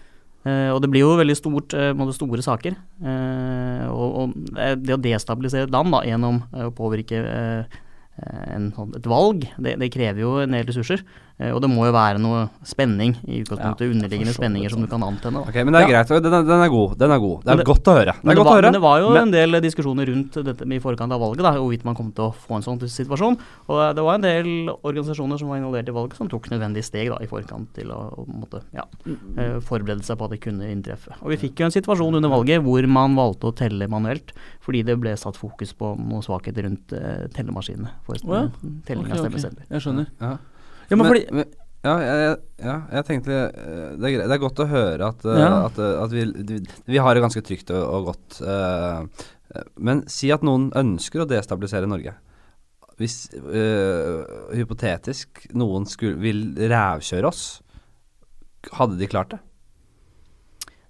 Uh, og det blir jo veldig stort, måte store saker. Og, og det å destabilisere et land da, gjennom å påvirke en, sånn- et valg, det, det krever jo en del ressurser. Eh, og det må jo være noe spenning, i utgangspunktet Ja, underliggende spenninger som du kan antenne. Da. Ok, men det er Ja. greit. Den er, den er god. Den er god. Det er det- godt å høre. Det er det, godt var, å høre. men det var jo Men- en del diskusjoner rundt dette i forkant av valget, da, hvorvidt man kom til å få en sånn situasjon. Og det var en del organisasjoner som var involvert i valget, som tok nødvendige steg da, i forkant til å, å måtte, ja, eh, forberede seg på at det kunne inntreffe. Og vi fikk jo en situasjon under valget hvor man valgte å telle manuelt, fordi det ble satt fokus på noen svakheter rundt uh, tellemaskinene for Å ja. telling Ok, av ok, stemmesedler. Jeg skjønner. Ja. Ja, men fordi men, ja, jeg, ja, jeg tenkte eh, det er, det er godt å høre at, eh, Ja. at, eh, at vi, vi, har det ganske trygt og, og godt Eh, Men si at noen ønsker å destabilisere Norge. Hvis uh, hypotetisk noen skulle, vil rævkjøre oss, hadde de klart det?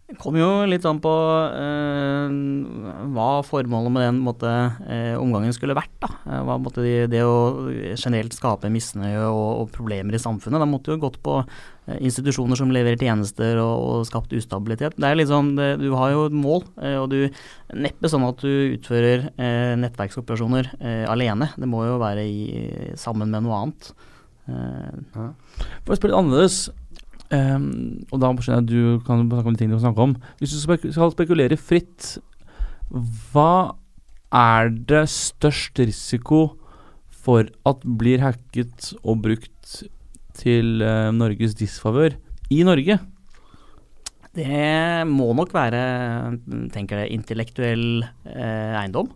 Det kommer jo litt an på eh, hva formålet med den måte, eh, omgangen skulle vært. Da. Eh, Hva måtte de, det å generelt skape misnøye og, og problemer i samfunnet. Da måtte jo gått på eh, institusjoner som leverer tjenester og, og skapt ustabilitet. Det er sånn, det, Du har jo et mål, eh, og du neppe sånn at du utfører eh, nettverksoperasjoner alene. Det må jo være i, sammen med noe annet. For å spørre annerledes, ehm, og da skjønner jeg at du kan snakke om de tingene du kan snakke om. Hvis du skal spekulere fritt, hva er det størst risiko for at blir hacket og brukt til uh, Norges disfavør i Norge? Det må nok være tenker jeg, intellektuell eh, eiendom.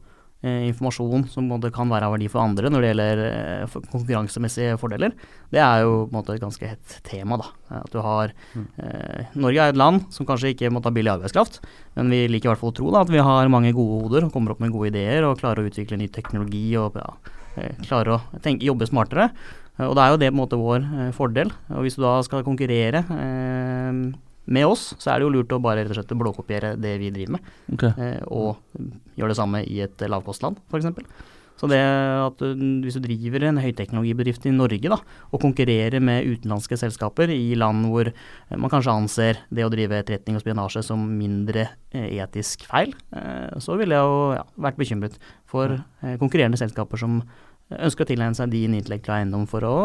Eh, informasjon som både kan være av verdi for andre når det gjelder eh, for konkurransemessige fordeler. Det er jo på en måte et ganske hett tema. da. At du har, eh, Norge er et land som kanskje ikke må ta billig arbeidskraft, men vi liker i hvert fall å tro da, at vi har mange gode hoder og kommer opp med gode ideer og klarer å utvikle ny teknologi og ja, eh, klarer å tenke, jobbe smartere. Og det er jo det på en måte vår eh, fordel. Og hvis du da skal konkurrere eh, med oss, så er det jo lurt å bare rett og slett blåkopiere det vi driver med, Okay. eh, og gjøre det samme i et lavkostland, f.eks. Så det at du, hvis du driver en høyteknologibedrift i Norge da, og konkurrerer med utenlandske selskaper i land hvor eh, man kanskje anser det å drive etterretning og spionasje som mindre eh, etisk feil, eh, så ville jeg jo ja, vært bekymret for eh, konkurrerende selskaper som ønsker å tilegne seg din intellektuelle eiendom for å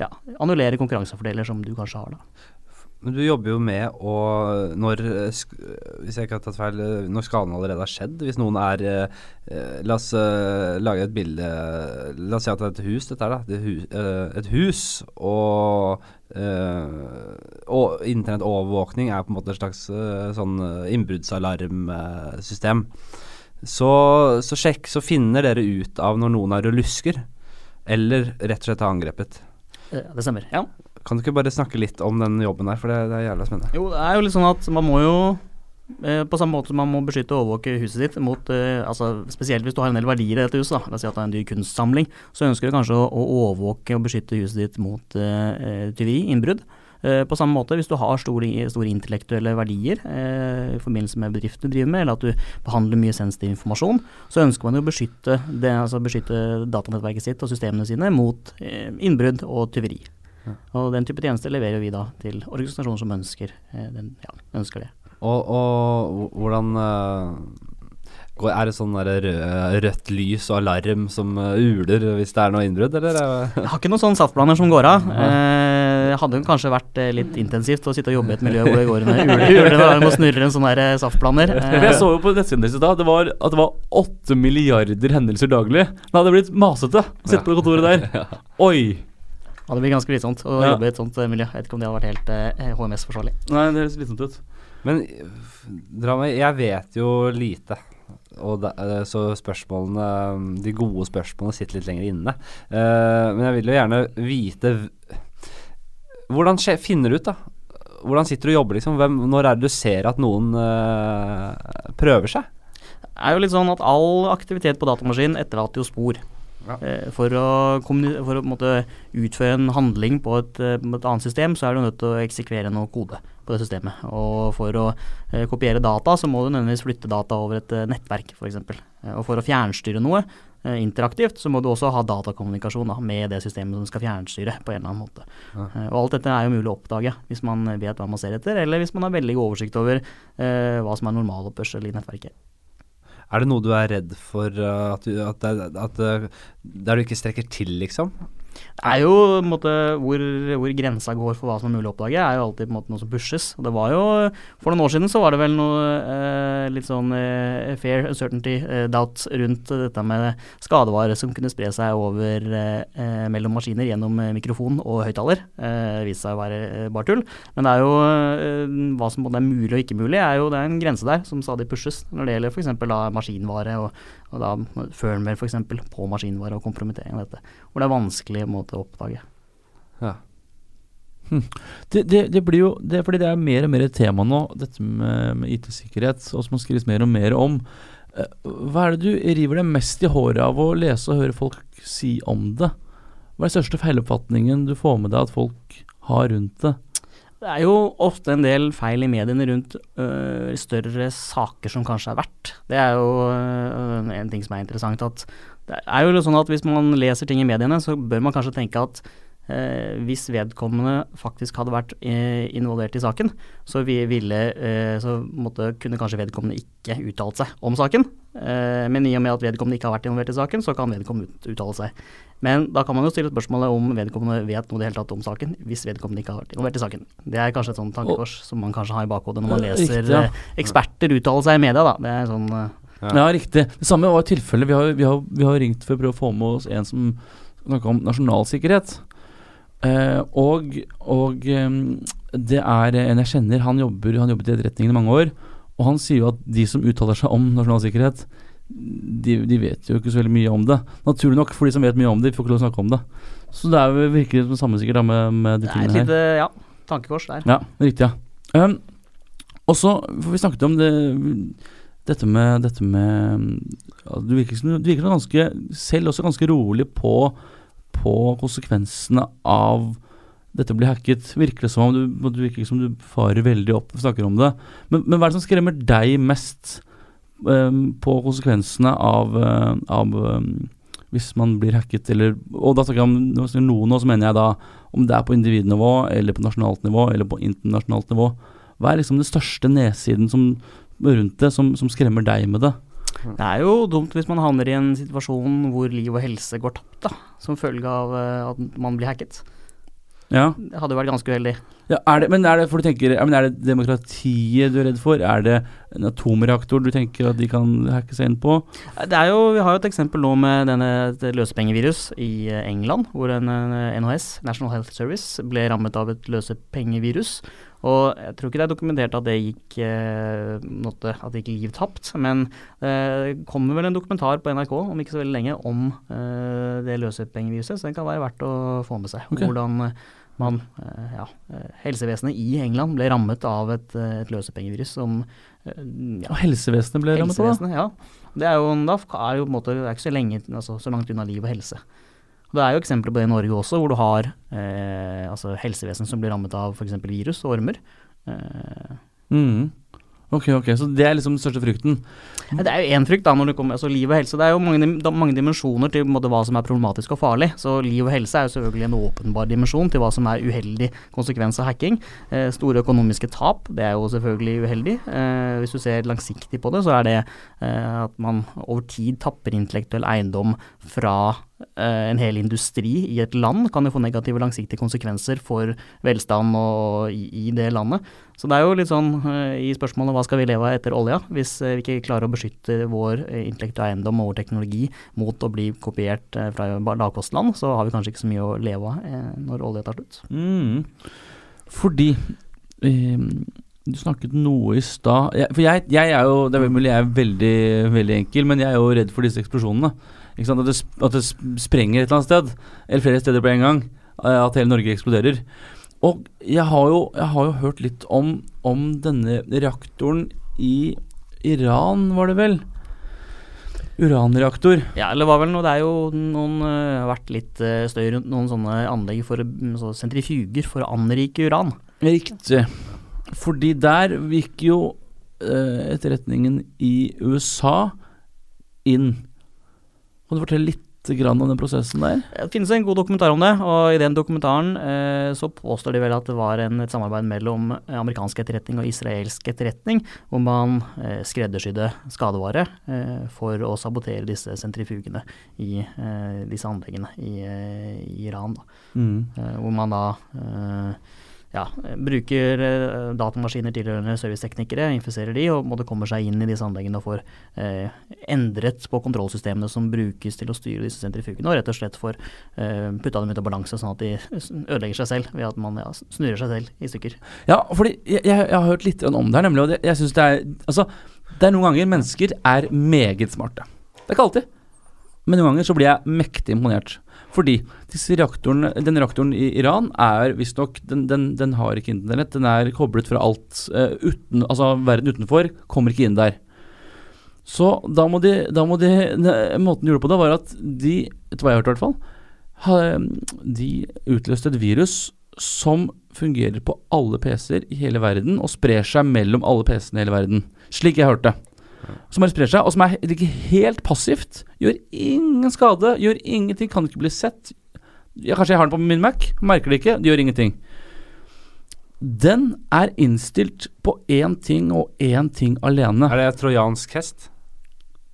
ja, annullere konkurransefordeler som du kanskje har. da. Men du jobber jo med å når, eh, Hvis jeg ikke har tatt feil, eh, når skaden allerede har skjedd Hvis noen er eh, La oss lage et bilde La oss si at det er et hus, dette er da. Det et hus og og internettovervåkning er på en måte et slags sånn innbruddsalarmsystem. Så, så sjekk, så finner dere ut av når noen er og lusker, eller rett og slett har angrepet. Det stemmer. Ja. Kan du ikke bare snakke litt om den jobben der, for det, det er jævla spennende. Jo, det er jo litt sånn at man må jo eh, på samme måte som man må beskytte og overvåke huset ditt mot eh, altså Spesielt hvis du har en del verdier i dette huset, la oss si at det er en dyr kunstsamling, så ønsker du kanskje å, å overvåke og beskytte huset ditt mot eh, tyveri, innbrudd. Eh, på samme måte, hvis du har store, store intellektuelle verdier eh, i forbindelse med bedriften du driver med, eller at du behandler mye sensitiv informasjon, så ønsker man jo å beskytte, det, altså beskytte datanettverket sitt og systemene sine mot eh, innbrudd og tyveri. Og den type tjenester leverer vi da til organisasjoner som ønsker, eh, den, ja, ønsker det. Og, og hvordan eh, Er det sånn rød, rødt lys og alarm som eh, uler hvis det er noe innbrudd, eller? Jeg har ikke noen sånn saftblander som går av. Eh, hadde jo kanskje vært litt intensivt å sitte og jobbe i et miljø hvor det går en ule- ulende og snurrer en sånn der saftblander. Jeg så jo på nettsiden deres i dag det var at det var åtte milliarder hendelser daglig. Det hadde blitt masete å sitte på kontoret der. Oi! Ja, det blir ganske slitsomt å Ja. jobbe i et sånt eh, miljø. Jeg vet ikke om det hadde vært helt eh, HMS-forsvarlig. Nei, det høres slitsomt ut. Men drama, Jeg vet jo lite. Og da, eh, så spørsmålene De gode spørsmålene sitter litt lenger inne. Uh, men jeg vil jo gjerne vite Hvordan skje, finner du ut, da? Hvordan sitter du og jobber, liksom? Hvem, når er det du ser at noen uh, prøver seg? Det er jo litt sånn at all aktivitet på datamaskinen etterlater jo spor. Ja. Eh, for å, for å måte, utføre en handling på et, eh, på et annet system, så er du nødt til å eksekvere noe kode på det systemet. Og for å eh, kopiere data, så må du nødvendigvis flytte data over et eh, nettverk, f.eks. Og for å fjernstyre noe eh, interaktivt, så må du også ha datakommunikasjon da, med det systemet som skal fjernstyre på en eller annen måte. Ja. Og alt dette er jo mulig å oppdage hvis man vet hva man ser etter, eller hvis man har veldig god oversikt over hva som er normaloppførsel i nettverket. Er det noe du er redd for uh, at, du, at, det, at det, der du ikke strekker til, liksom? Det er jo en måte, hvor, hvor grensa går for hva som er mulig å oppdage, er jo alltid på en måte noe som pushes. Og det var jo, For noen år siden så var det vel noe eh, litt sånn eh, fair uncertainty eh, doubt rundt dette med skadevare som kunne spre seg over eh, mellom maskiner gjennom eh, mikrofon og høyttaler. Eh, det viste seg å være eh, bare tull. Men det er jo eh, hva som både er mulig og ikke mulig, er jo det er en grense der som stadig pushes når det gjelder f.eks. maskinvare og, og da firmware f.eks. på maskinvare og kompromittering av dette. Hvor det er vanskelig måte å oppdage. Ja. Det, det, det blir jo det, Fordi det er mer og mer et tema nå, dette med, med IT-sikkerhet, og som har skrives mer og mer om. Eh, Hva er det du river deg mest i håret av å lese og høre folk si om det? Hva er den største feiloppfatningen du får med deg at folk har rundt det? Det er jo ofte en del feil i mediene rundt øh, større saker som kanskje er verdt. Det er jo øh, en ting som er interessant. at Det er jo sånn at hvis man leser ting i mediene, så bør man kanskje tenke at øh, hvis vedkommende faktisk hadde vært eh, involvert i saken, så, vi ville, eh, så måtte, kunne kanskje vedkommende ikke uttalt seg om saken. Eh, men i og med at vedkommende ikke har vært involvert i saken, så kan vedkommende ut, uttale seg. Men da kan man jo stille spørsmålet om vedkommende vet noe i det hele tatt om saken, hvis vedkommende ikke har vært involvert i saken. Det er kanskje et sånt tankekors som man kanskje har i bakhodet når man leser riktig, ja. eh, eksperter uttale seg i media, da. Det er sånn eh, Ja. Ja, riktig. Det samme var tilfellet. Vi har, vi, har, vi har ringt for å prøve å få med oss en som snakka om nasjonalsikkerhet. Eh, og og um, det er en jeg kjenner, han jobber Han jobbet i etterretningen i mange år. Og han sier jo at de som uttaler seg om nasjonalsikkerhet, de, de vet jo ikke så veldig mye om det. Naturlig nok, for de som vet mye om det, de får ikke lov å snakke om det. Så det er jo virkelig det samme sikkert da med, med de Det er et her. lite ja, tankekors der. Ja, riktig, ja. Um, og så, for vi snakket om det dette med, dette med ja, Du virker som du virker som ganske selv også ganske rolig på, på konsekvensene av dette blir hacket. Virker det som om du, du virker som du farer veldig opp og snakker om det. Men, men hva er det som skremmer deg mest um, på konsekvensene av, uh, av um, hvis man blir hacket, eller Og da snakker jeg om noen, og så mener jeg da om det er på individnivå, eller på nasjonalt nivå, eller på internasjonalt nivå. Hva er liksom den største nedsiden som, rundt det, som, som skremmer deg med det? Det er jo dumt hvis man havner i en situasjon hvor liv og helse går tapt, da. Som følge av eh, at man blir hacket. Ja, Det hadde jo vært ganske uheldig. ja er det, Men er det for du tenker, men er det demokratiet du er redd for? Er det en atomreaktor du tenker at de kan hacke seg inn på? Det er jo, vi har jo et eksempel nå med denne løsepengevirus i eh, England, hvor en eh, NHS, National Health Service, ble rammet av et løsepengevirus. Og jeg tror ikke det er dokumentert at det gikk, eh, måtte, at det gikk liv tapt, men eh, det kommer vel en dokumentar på NRK om ikke så veldig lenge om eh, det løsepengeviruset, så den kan være verdt å få med seg. Okay. Hvordan man, eh, ja, eh, helsevesenet i England ble rammet av et, eh, et løsepengevirus som ja, Og helsevesenet ble rammet av det? Ja. Det er jo, da er jo på en måte, det er ikke så lenge, altså så langt unna liv og helse. Det er jo eksempler på det i Norge også, hvor du har eh, altså helsevesen som blir rammet av f.eks. virus og ormer. Eh, Mm. Ok, ok, så det er liksom den største frykten. Det er jo én frykt, da, når det kommer altså liv og helse. Det er jo mange, mange dimensjoner til måte, hva som er problematisk og farlig. Så liv og helse er jo selvfølgelig en åpenbar dimensjon til hva som er uheldig konsekvens av hacking. Eh, store økonomiske tap, det er jo selvfølgelig uheldig. Eh, hvis du ser langsiktig på det, så er det eh, at man over tid tapper intellektuell eiendom fra en hel industri i et land, kan jo få negative langsiktige konsekvenser for velstand og i, i det landet. Så det er jo litt sånn eh, i spørsmålet hva skal vi leve av etter olja, hvis eh, vi ikke klarer å beskytte vår eh, intellektuelle eiendom og vår teknologi mot å bli kopiert eh, fra lavkostland, så har vi kanskje ikke så mye å leve av eh, når olja tar slutt. Mm. Fordi um du snakket noe i stad For jeg, jeg er jo Det er mulig jeg er veldig, veldig enkel, men jeg er jo redd for disse eksplosjonene. At, det, at det sprenger et eller annet sted, eller flere steder på en gang. eh, At hele Norge eksploderer. Og jeg har jo, jeg har jo hørt litt om, om denne reaktoren i Iran, var det vel? Uranreaktor. Ja, eller hva vel noe, det er jo noen uh, vært litt uh, støy rundt noen sånne anlegg for mm, så sentrifuger for å anrike uran. Riktig. Fordi der gikk jo uh, etterretningen i USA inn. Kan du fortelle litt grann om den prosessen der? Det finnes en god dokumentar om det, og i den dokumentaren eh, så påstår de vel at det var en, et samarbeid mellom eh, amerikansk etterretning og israelsk etterretning, hvor man eh, skreddersydde skadevare eh, for å sabotere disse sentrifugene i eh, disse anleggene i, eh, i Iran. Da. Eh, hvor man da eh, ja, bruker eh, datamaskiner tilhørende serviceteknikere, infiserer de, og måtte kommer seg inn i disse anleggene og får eh, endret på kontrollsystemene som brukes til å styre disse sentrifugene, og rett og slett får eh, putta dem ut av balanse, sånn at de ødelegger seg selv ved at man ja, snurrer seg selv i stykker. Ja, fordi jeg, jeg, jeg har hørt litt om det her, nemlig. Og det, jeg synes det er Altså, det er noen ganger mennesker er meget smarte. Det er ikke alltid. Men noen ganger så blir jeg mektig imponert. Fordi reaktoren, den reaktoren i Iran er visstnok den, den, den har ikke internett. Den er koblet fra alt uh, uten Altså verden utenfor kommer ikke inn der. Så da må de, da må de Måten de gjorde på det, var at de, etter hva jeg har hørt i hvert fall, de utløste et virus som fungerer på alle PC-er i hele verden, og sprer seg mellom alle PC-ene i hele verden. Slik jeg hørte. Som bare sprer seg, og som er ikke helt passivt. Gjør ingen skade, gjør ingenting, kan ikke bli sett. Ja, kanskje jeg har den på min Mac, merker det ikke, det gjør ingenting. Den er innstilt på én ting og én ting alene. Er det trojansk hest?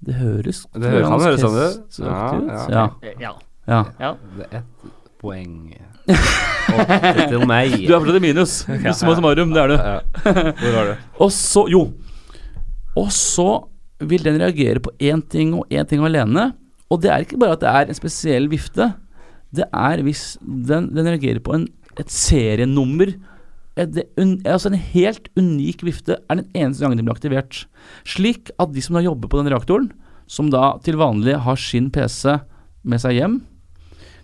Det høres Det hø- kan høres sånn ut. Ja, ja. Ja, Ja. ja. ja. Det er ett poeng til meg. Du er fortsatt i minus. Summa summarum, det er du. Ja. Hvor var du? Og så, jo Og så vil den reagere på én ting og én ting alene. Og det er ikke bare at det er en spesiell vifte. Det er hvis den, den reagerer på en, et serienummer. Et, un, altså en helt unik vifte er den eneste gangen den blir aktivert. Slik at de som da jobber på den reaktoren, som da til vanlig har sin PC med seg hjem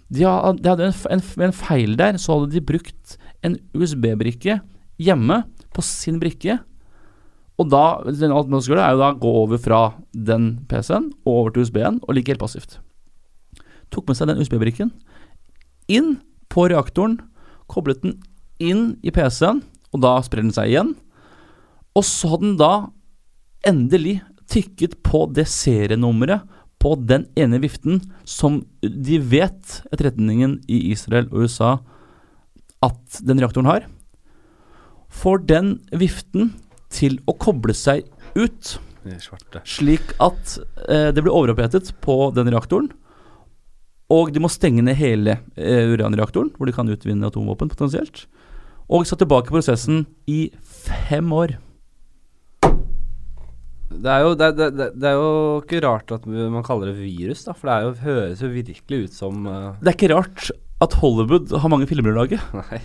de hadde en, en, en feil der så hadde de brukt en USB-brikke hjemme på sin brikke. Og da alt man skal gjøre, er jo da gå over fra den PC-en og over til USB-en, og ligge helt passivt. Tok med seg den USB-brikken inn på reaktoren, koblet den inn i PC-en, og da sprer den seg igjen. Og så hadde den da endelig tikket på det serienummeret på den ene viften som de vet, etterretningen i Israel og USA, at den reaktoren har. For den viften til å koble seg ut, slik at eh, det blir overopphetet på den reaktoren. Og de må stenge ned hele eh, uranreaktoren, hvor de kan utvinne atomvåpen potensielt. Og satt tilbake prosessen i fem år. Det er, jo, det, det, det, er jo ikke rart at man kaller det virus, da. For det er jo, høres jo virkelig ut som uh... Det er ikke rart at Hollywood har mange filmer å lage. Nei.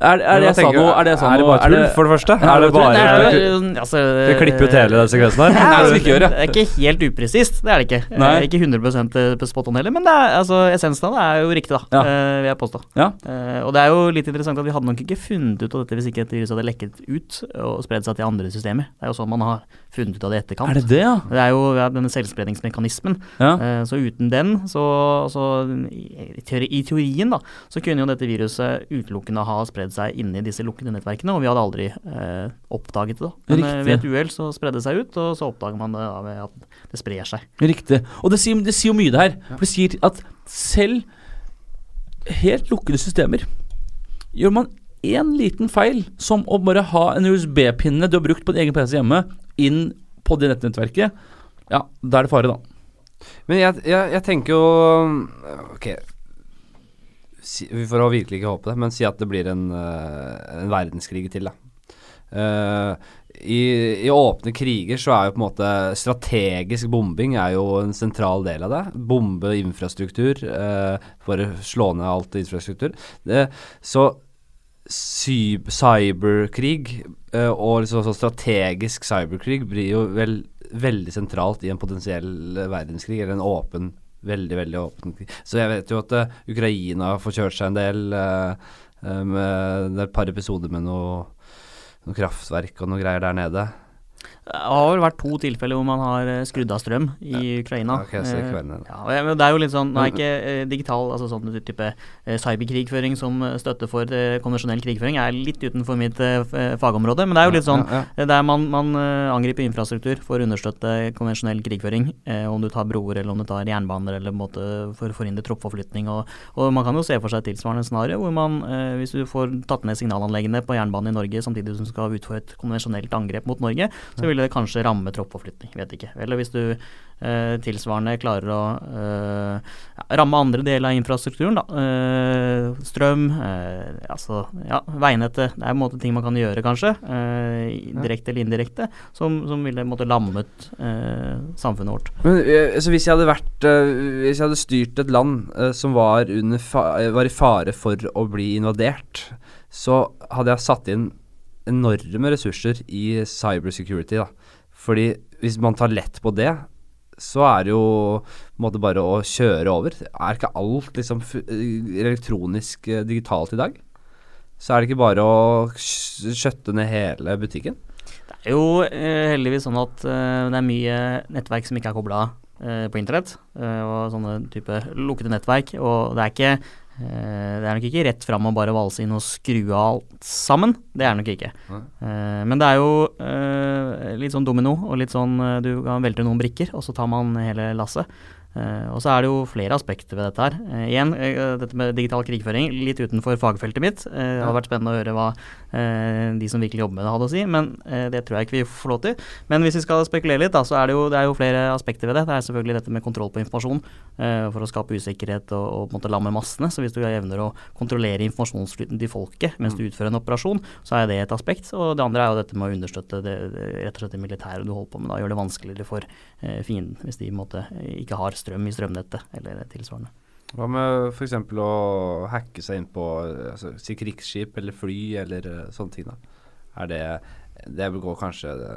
Er, er det jeg sa nå Er det sånn, er det bare tull, for det første? Er det det bare Skal altså, Vi altså, ut hele den sekvensen her. Nei, det vi ikke. Det er ikke helt upresist, det er det ikke. Nei. Eh, Ikke 100 på spot on heller, men det er, altså, essensen av det er jo riktig, da. Ja. Uh, vil jeg påstå. Ja. Uh, og det er jo litt interessant at vi hadde nok ikke funnet ut av dette hvis ikke et virus hadde lekket ut og spredd seg til andre systemer. Det er jo sånn man har funnet ut av det i etterkant. Er det det, ja? Det er jo ja, denne selvspredningsmekanismen. ja? Uh, så uten den, så, så i, teori, i teorien, da, så kunne jo dette viruset utelukkende ha spredd seg inni disse lukkede nettverkene, og vi hadde aldri eh, oppdaget det. da. Men eh, Riktig. ved et uhell så spredde det seg ut, og så oppdager man det da ved at det sprer seg. Riktig. Og det sier, det sier jo mye, det her. For det sier at selv helt lukkede systemer Gjør man én liten feil, som å bare ha en USB-pinne du har brukt på din egen PC hjemme, inn på det nettnettverket, ja, da er det fare, da. Men jeg, jeg, jeg tenker jo Ok. Si, vi får virkelig ikke håpe det, men si at det blir en, eh, en verdenskrig til, da. Uh, i, I åpne kriger så er jo på en måte strategisk bombing er jo en sentral del av det. Bombe infrastruktur, uh, å slå ned alt infrastruktur. Det, så cyberkrig uh, og liksom sånn strategisk cyberkrig blir jo vel, veldig sentralt i en potensiell verdenskrig, eller en åpen Veldig, veldig åpen. Så jeg vet jo at uh, Ukraina får kjørt seg en del med Det er et par episoder med noe, noe kraftverk og noe greier der nede. Det har vel vært to tilfeller hvor man har eh, skrudd av strøm i Ukraina. Okay, så Eh, kvelden, ja, men det er jo litt sånn Nå er ikke eh, digital, altså sånn type cyberkrigføring som støtte for konvensjonell krigføring, er litt utenfor mitt fagområde. Men det er jo litt sånn ja, ja. der man, man angriper infrastruktur for å understøtte konvensjonell krigføring. Om du tar broer, eller om du tar jernbaner, eller en måte for å forhindre troppforflytning. Og, og man kan jo se for seg et tilsvarende scenario hvor man, hvis du får tatt ned signalanleggene på jernbanen i Norge samtidig som du skal utføre et konvensjonelt angrep mot Norge, så ville det kanskje ramme troppforflytning, vet ikke. Eller hvis du eh, tilsvarende klarer å eh, ramme andre deler av infrastrukturen, da. Eh, strøm, eh, altså ja, veinettet. Det er en måte ting man kan gjøre, kanskje. Eh, direkte eller indirekte. Som, som ville måtte lammet eh, samfunnet vårt. Men altså, hvis jeg hadde vært Hvis jeg hadde styrt et land som var, var i fare for å bli invadert, så hadde jeg satt inn enorme ressurser i cybersecurity. Da. Fordi hvis man tar lett på det, så er det jo på en måte bare å kjøre over. Er ikke alt liksom elektronisk eh, digitalt i dag? Så er det ikke bare å skjøtte ned hele butikken? Det er jo eh, heldigvis sånn at eh, det er mye nettverk som ikke er kobla eh, på internett, eh, og sånne type lukkede nettverk. Og det er ikke Det er nok ikke rett fram å bare valse inn og skru av alt sammen. Det er det nok ikke. Eh, men det er jo eh, litt sånn domino, og litt sånn eh, du kan velte noen brikker, og så tar man hele lasset. Eh, og så er det jo flere aspekter ved dette her. Eh, igjen, eh, dette med digital krigføring, litt utenfor fagfeltet mitt. Eh, det hadde vært spennende å høre hva eh, de som virkelig jobber med det hadde å si, men eh, det tror jeg ikke vi får lov til. Men hvis vi skal spekulere litt, da, så er det jo, det er jo flere aspekter ved det. Det er selvfølgelig dette med kontroll på informasjon, eh, for å skape usikkerhet og, og på en måte lamme massene. Så hvis du evner å kontrollere informasjonsflyten til folket mens du utfører en operasjon, så er det et aspekt. Og det andre er jo dette med å understøtte det, rett og slett det militære du holder på med. da, Gjøre det vanskeligere for eh, fienden hvis de måte ikke har strøm i strømnettet eller tilsvarende. Hva med f.eks. å hacke seg inn på eh, altså, si krigsskip eller fly eller eh, sånne ting? da? Er det Det går kanskje det,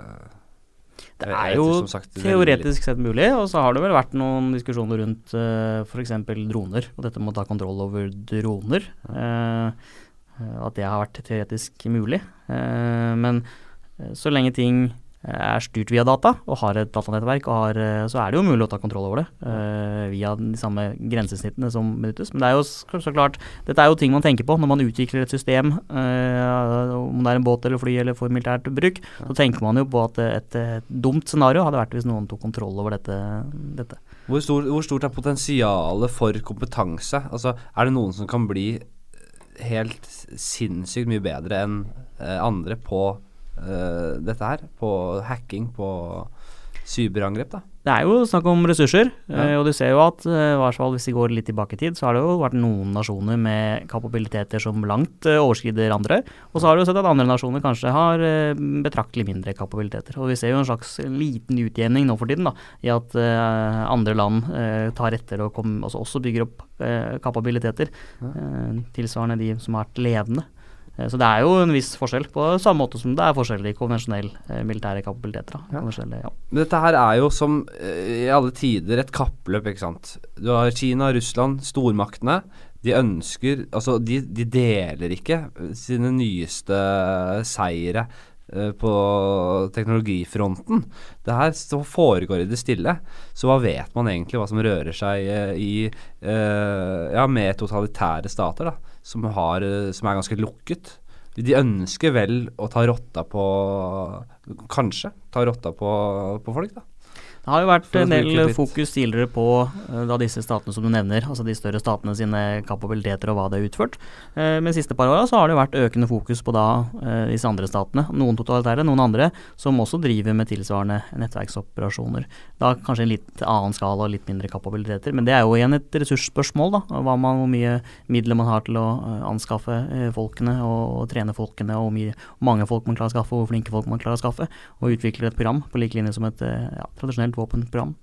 Det er jo ikke, sagt, teoretisk sett mulig, og så har det vel vært noen diskusjoner rundt uh, f.eks. droner, og dette med å ta kontroll over droner. Eh, eh, at det har vært teoretisk mulig. Uh, men eh, så lenge ting eh, er styrt via data, og har et datanettverk, og har, eh, så er det jo mulig å ta kontroll over det. uh, via de samme grensesnittene som benyttes. Men det er jo så klart Dette er jo ting man tenker på når man utvikler et system, uh, om det er en båt eller fly eller for militært bruk. Så tenker man jo på at et, et dumt scenario hadde vært hvis noen tok kontroll over dette. dette. Hvor, stor, hvor stort er potensialet for kompetanse? Altså, er det noen som kan bli helt sinnssykt mye bedre enn eh, andre på eh, dette her? På hacking, på cyberangrep, da? Det er jo snakk om ressurser, Ja. eh, og du ser jo at eh, hvis vi går litt tilbake i tid, så har det jo vært noen nasjoner med kapabiliteter som langt overskrider andre. Og så har du jo sett at andre nasjoner kanskje har betraktelig mindre kapabiliteter. Og vi ser jo en slags liten utjevning nå for tiden, da, i at andre land tar etter og kom, altså også bygger opp kapabiliteter ja. tilsvarende de som har vært ledende. Eh, Så det er jo en viss forskjell, på samme måte som det er forskjell i konvensjonelle eh, militære kapabiliteter. Ja. Men dette her er jo som eh, i alle tider et kappløp, ikke sant. Du har Kina, Russland, stormaktene. De ønsker Altså, de, de deler ikke sine nyeste seire på teknologifronten. Det her foregår i det stille. Så hva vet man egentlig hva som rører seg i Ja, med totalitære stater, da. Som, har, eh, som er ganske lukket. De ønsker vel å ta rotta på Kanskje ta rotta på, på folk, da. Det har jo vært en del fokus tidligere på eh, da disse statene som du nevner, altså de større statene sine kapabiliteter og hva de har utført. Eh, Men de siste par åra så har det jo vært økende fokus på da eh, disse andre statene. Noen totalitære, noen andre som også driver med tilsvarende nettverksoperasjoner. Da kanskje en litt annen skala og litt mindre kapabiliteter. Men det er jo igjen et ressursspørsmål, da. Man, hvor mye midler man har til å anskaffe folkene og, og trene folkene, og hvor mye, mange folk man klarer å skaffe, og hvor flinke folk man klarer å skaffe. Og utvikle et program på lik linje som et ja, tradisjonelt våpenprogram.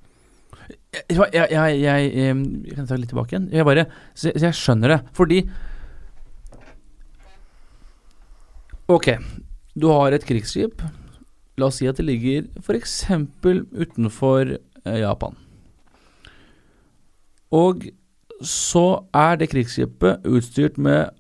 Jeg, jeg, jeg, jeg, jeg kan ta litt tilbake igjen. Jeg bare, så jeg skjønner det. Fordi Ok, du har et krigsskip. La oss si at det ligger f.eks. utenfor eh, Japan. Og så er det krigsskipet utstyrt med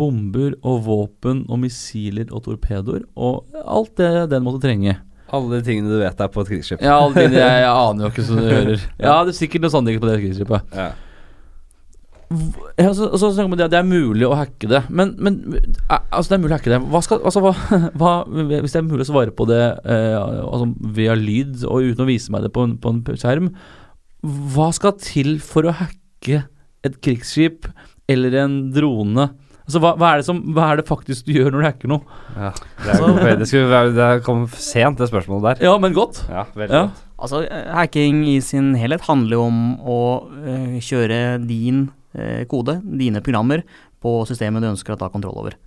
bomber og våpen og missiler og torpedoer og alt det den måtte trenge. Alle de tingene du vet er på et krigsskip. Ja, alle tingene jeg, jeg aner jo ikke som du hører. Ja, det er sikkert noe sånt ikke på det krigsskipet. Ja. Ja, så, så snakker man det, det er mulig å hacke det. Men, men eh, altså det er mulig å hacke det. Hva skal, altså, hva, hva, hvis det er mulig å svare på det eh, altså, via lyd og uten å vise meg det på en, på en skjerm, hva skal til for å hacke et krigsskip eller en drone? Altså, hva, hva, er det som, hva er det faktisk du gjør når du hacker noe? Ja, det, er, det, skulle være, det kom sent, det spørsmålet der. Ja, men godt. Ja, veldig Ja. godt. Altså, hacking i sin helhet handler jo om å eh, kjøre din eh, kode, dine programmer, på systemet du ønsker å ta kontroll over.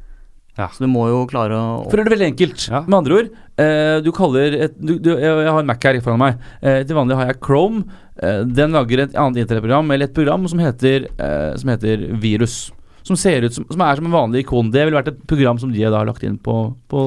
Ja. Så du må jo klare å For å gjøre det veldig enkelt. Ja. Med andre ord, eh, du kaller et du, du, Jeg jeg har en Mac her foran meg. Eh, til vanlig har jeg Chrome. Eh, den lager et annet internettprogram, eller et program som heter, eh, som heter Virus. Som ser ut som, som er som en vanlig ikon. Det ville vært et program som de da har lagt inn på, på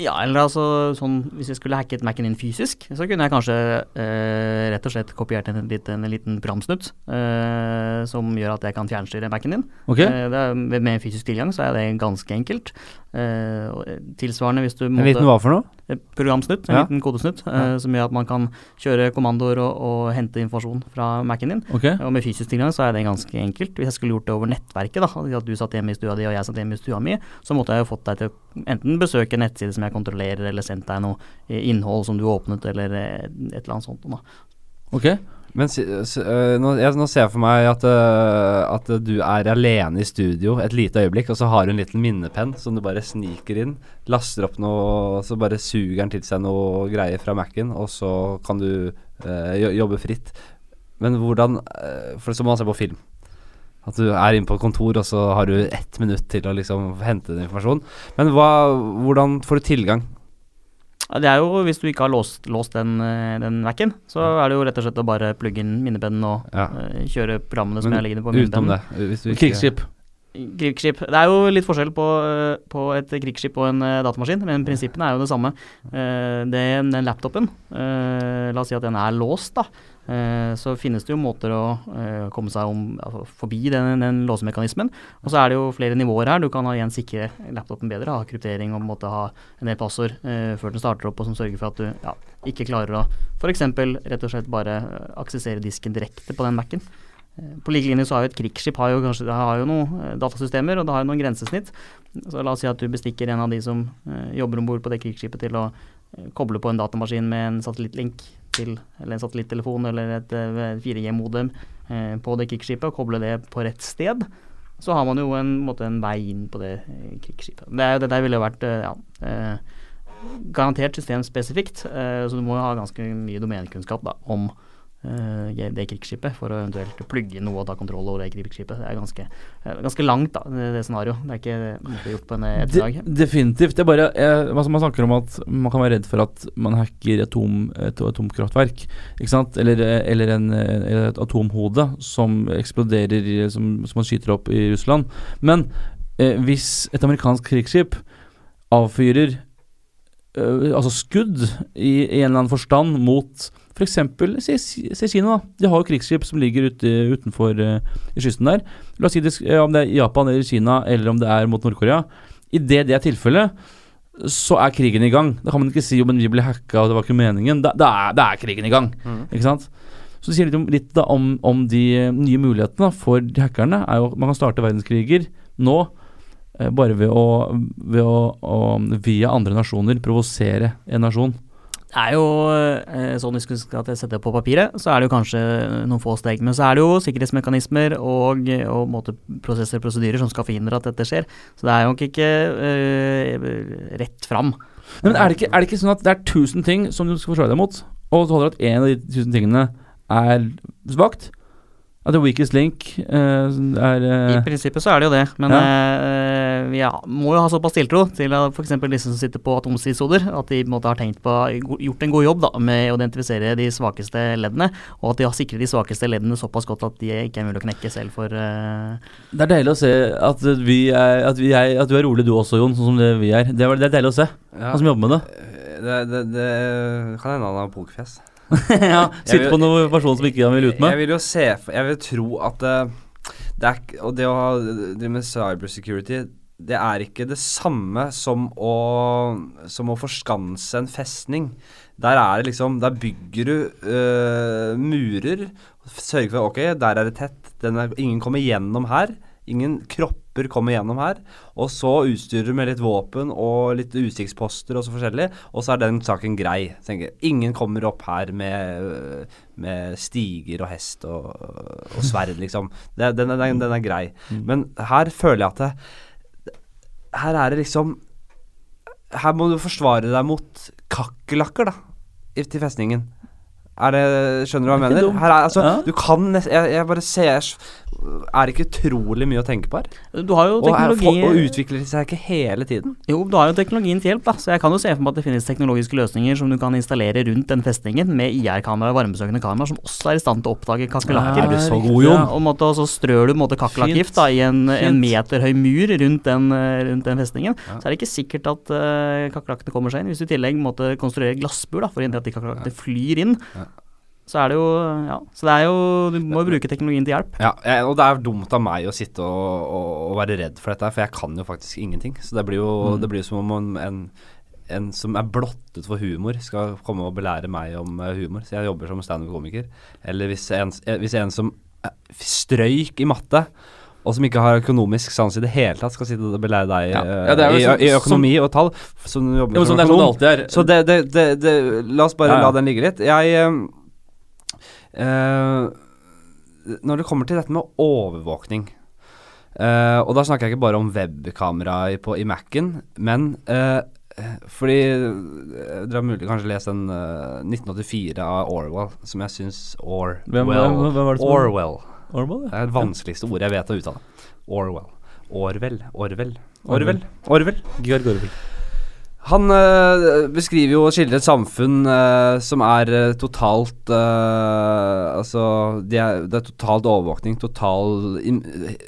Ja, eller altså sånn Hvis jeg skulle hacket Mac-en inn fysisk, så kunne jeg kanskje eh, rett og slett kopiert en, liten- en liten programsnutt eh, som gjør at jeg kan fjernstyre Mac-en din. Okay. Eh, det med- med fysisk tilgang så er det ganske enkelt. Eh, eh, tilsvarende hvis du En liten hva for noe? eh, programsnutt, en Ja. liten kodesnutt, eh, som gjør at man kan kjøre kommandoer og, og hente informasjon fra Mac-en din. Okay. Og med fysisk tilgang så er det ganske enkelt. Hvis jeg skulle gjort det over nettverket, da, at du satt hjemme i stua di og jeg satt hjemme i stua mi, så måtte jeg jo fått deg til å enten besøke en nettside som jeg kontrollerer, eller sendt deg noe innhold som du åpnet, eller et eller annet sånt. Da. ok. Men øh, nå, jeg, nå ser jeg for meg at, uh, at du er alene i studio et lite øyeblikk, og så har du en liten minnepenn som du bare sniker inn, laster opp noe, så bare suger den til seg noe greier fra Mac-en, og så kan du uh, jobbe fritt. Men hvordan uh, For må man se på film. At du er inne på kontor, og så har du ett minutt til å liksom hente den informasjonen. Men hva, hvordan får du tilgang? Ja, det er jo hvis du ikke har låst, låst den, eh, den Mac-en, så er det jo rett og slett å bare plugge inn minnepennen og Ja. uh, kjøre programmene som Men er liggende på minnepennen. det. Hvis du ikke Krigsskip. Krigsskip. Det er jo litt forskjell på, eh, på et krigsskip og en datamaskin, men prinsippene er jo det samme. Eh, det, den laptopen, eh, la oss si at den er låst, da. Eh, så finnes det jo måter å eh, komme seg om, altså, forbi den, den låsemekanismen. Og så er det jo flere nivåer her. Du kan ha igjen sikre laptopen bedre, ha kryptering og måtte ha en del passord eh, før den starter opp, og som sørger for at du ja, ikke klarer å f.eks. rett og slett bare aksessere disken direkte på den Mac-en. På like linje så har jo et krigsskip har jo kanskje, har jo noen datasystemer, og det har jo noen grensesnitt. Så la oss si at du bestikker en av de som eh, jobber om bord på det krigsskipet til å koble på en datamaskin med en satellittlink til, eller en satellittelefon eller et eh, 4G-modem eh, på det krigsskipet, og koble det på rett sted. Så har man jo en, måte, en vei inn på det eh, krigsskipet. Det, er- det ville vært eh, ja, eh, garantert systemspesifikt, eh, så du må jo ha ganske mye domenekunnskap da, om eh, det krigsskipet for å eventuelt plugge noe og ta kontroll over det krigsskipet. Det er ganske, eh, ganske langt, da, det, scenarioet. Det er ikke en gjort på en De, definitivt. Det er bare jeg, altså Man snakker om at man kan være redd for at man hacker atom, et atomkraftverk. Ikke sant? Eller, eh, eller, en, eh, eller et atomhode som eksploderer, som, som man skyter opp i Russland. Men eh, hvis et amerikansk krigsskip avfyrer eh, altså skudd i, i en eller annen forstand mot f.eks. Se, Kina, da. De har jo krigsskip som ligger ute, utenfor uh, i kysten der. La oss si det, eh, om det er Japan eller Kina, eller om det er mot Nord-Korea. I det det er tilfellet, så er krigen i gang. Da kan man ikke si jo, men vi ble hacka og det var ikke meningen. Da, da, er, da er krigen i gang. Ikke sant? Så det sier litt, om, litt da, om, om de eh, nye mulighetene for hackerne. er jo at Man kan starte verdenskriger nå bare ved å, ved å, å via andre nasjoner provosere en nasjon. Det er jo eh, sånn hvis vi skal sette det på papiret, så er det jo kanskje noen få steg. Men så er det jo sikkerhetsmekanismer og, og måte, prosesser og prosedyrer som skal forhindre at dette skjer. Så det er jo ikke uh, rett fram. Men er det, ikke, er det ikke sånn at det er tusen ting som du skal forsvare deg mot, og så holder du at en av de tusen tingene er svakt? At the weakest link uh, er I eh, prinsippet så er det jo det, men Ja. uh, vi ja, må jo ha såpass tiltro til at f.eks. disse som sitter på atomstridshoder, at de på en måte har tenkt på, gjort en god jobb da, med å identifisere de svakeste leddene, og at de har sikret de svakeste leddene såpass godt at de ikke er mulig å knekke selv for Det er deilig å se at, vi er, at, vi er, at du er rolig du også, Jon, sånn som det vi er. Det, er, det er deilig å se, Ja. han som jobber med det. Det, det, det kan hende han har pokerfjes. ja, Sitte på noen person som ikke han vil ut Jeg vil jo se Jeg vil tro at uh, det er Og det å drive med cybersecurity det er ikke det samme som å, som å forskanse en festning. Der er det liksom Der bygger du uh, murer. Sørger for ok, der er det tett. Den er, ingen kommer gjennom her. Ingen kropper kommer gjennom her. Og så utstyrer du med litt våpen og litt utkikksposter og så forskjellig, og så er den saken grei. Tenker. Ingen kommer opp her med, med stiger og hest og, og sverd, liksom. Det, den, den, den er grei. Men her føler jeg at det, Her er det liksom Her må du forsvare deg mot kakerlakker, da, til festningen. Er det, skjønner du hva jeg er mener? Er, altså, Ja. Du kan nest, jeg, jeg bare ser Er det ikke utrolig mye å tenke på her? Du har jo Og, er, teknologi og utvikler seg ikke hele tiden? Jo, du har jo teknologien til hjelp, da. Så jeg kan jo se for meg at det finnes teknologiske løsninger som du kan installere rundt den festningen, med IR-kamera og varmebesøkende kamera, som også er i stand til å oppdage kakerlakker. Ja, så god, Jon? Ja, og, måtte, og så strør du på kakerlakkgift i en, en meterhøy meter høy mur rundt den, rundt den festningen. Ja. Så er det ikke sikkert at uh, kakerlakkene kommer seg inn. Hvis du i tillegg måtte konstruere glassbur da, for å hindre at de kakerlakkene flyr inn, så er det jo Ja, så det er jo Du må jo bruke teknologien til hjelp. Ja, og det er dumt av meg å sitte og, og, og være redd for dette, for jeg kan jo faktisk ingenting. Så det blir jo, Mm. det blir jo som om en, en som er blottet for humor, skal komme og belære meg om eh, humor. Så jeg jobber som standup-komiker. Eller hvis en, eh, hvis en som eh, strøyk i matte, og som ikke har økonomisk sans i det hele tatt, skal sitte og belære deg Ja. Ja, det er jo i, som- i økonomi og tall, som jobber Jo, som sånn, det er sånn det alltid er. Så det, det, det, det La oss bare Ja, ja. la den ligge litt. Jeg Når det kommer til dette med overvåkning eh, Og da snakker jeg ikke bare om webkamera i, på- i Mac-en, men eh, fordi eh, Dere har mulig kanskje lest den uh, 1984 av Orwell, som jeg syns Orwell Hvem- hvem- hvem var det som- Orwell. Orwell, Det er det vanskeligste ordet jeg vet å uttale. Orwell. Orwell. Orwell. Orwell. Orwell. Georg Orwell. Han øh, beskriver jo og skildrer et samfunn øh, som er øh, totalt Altså, det er, det er totalt overvåkning, total in,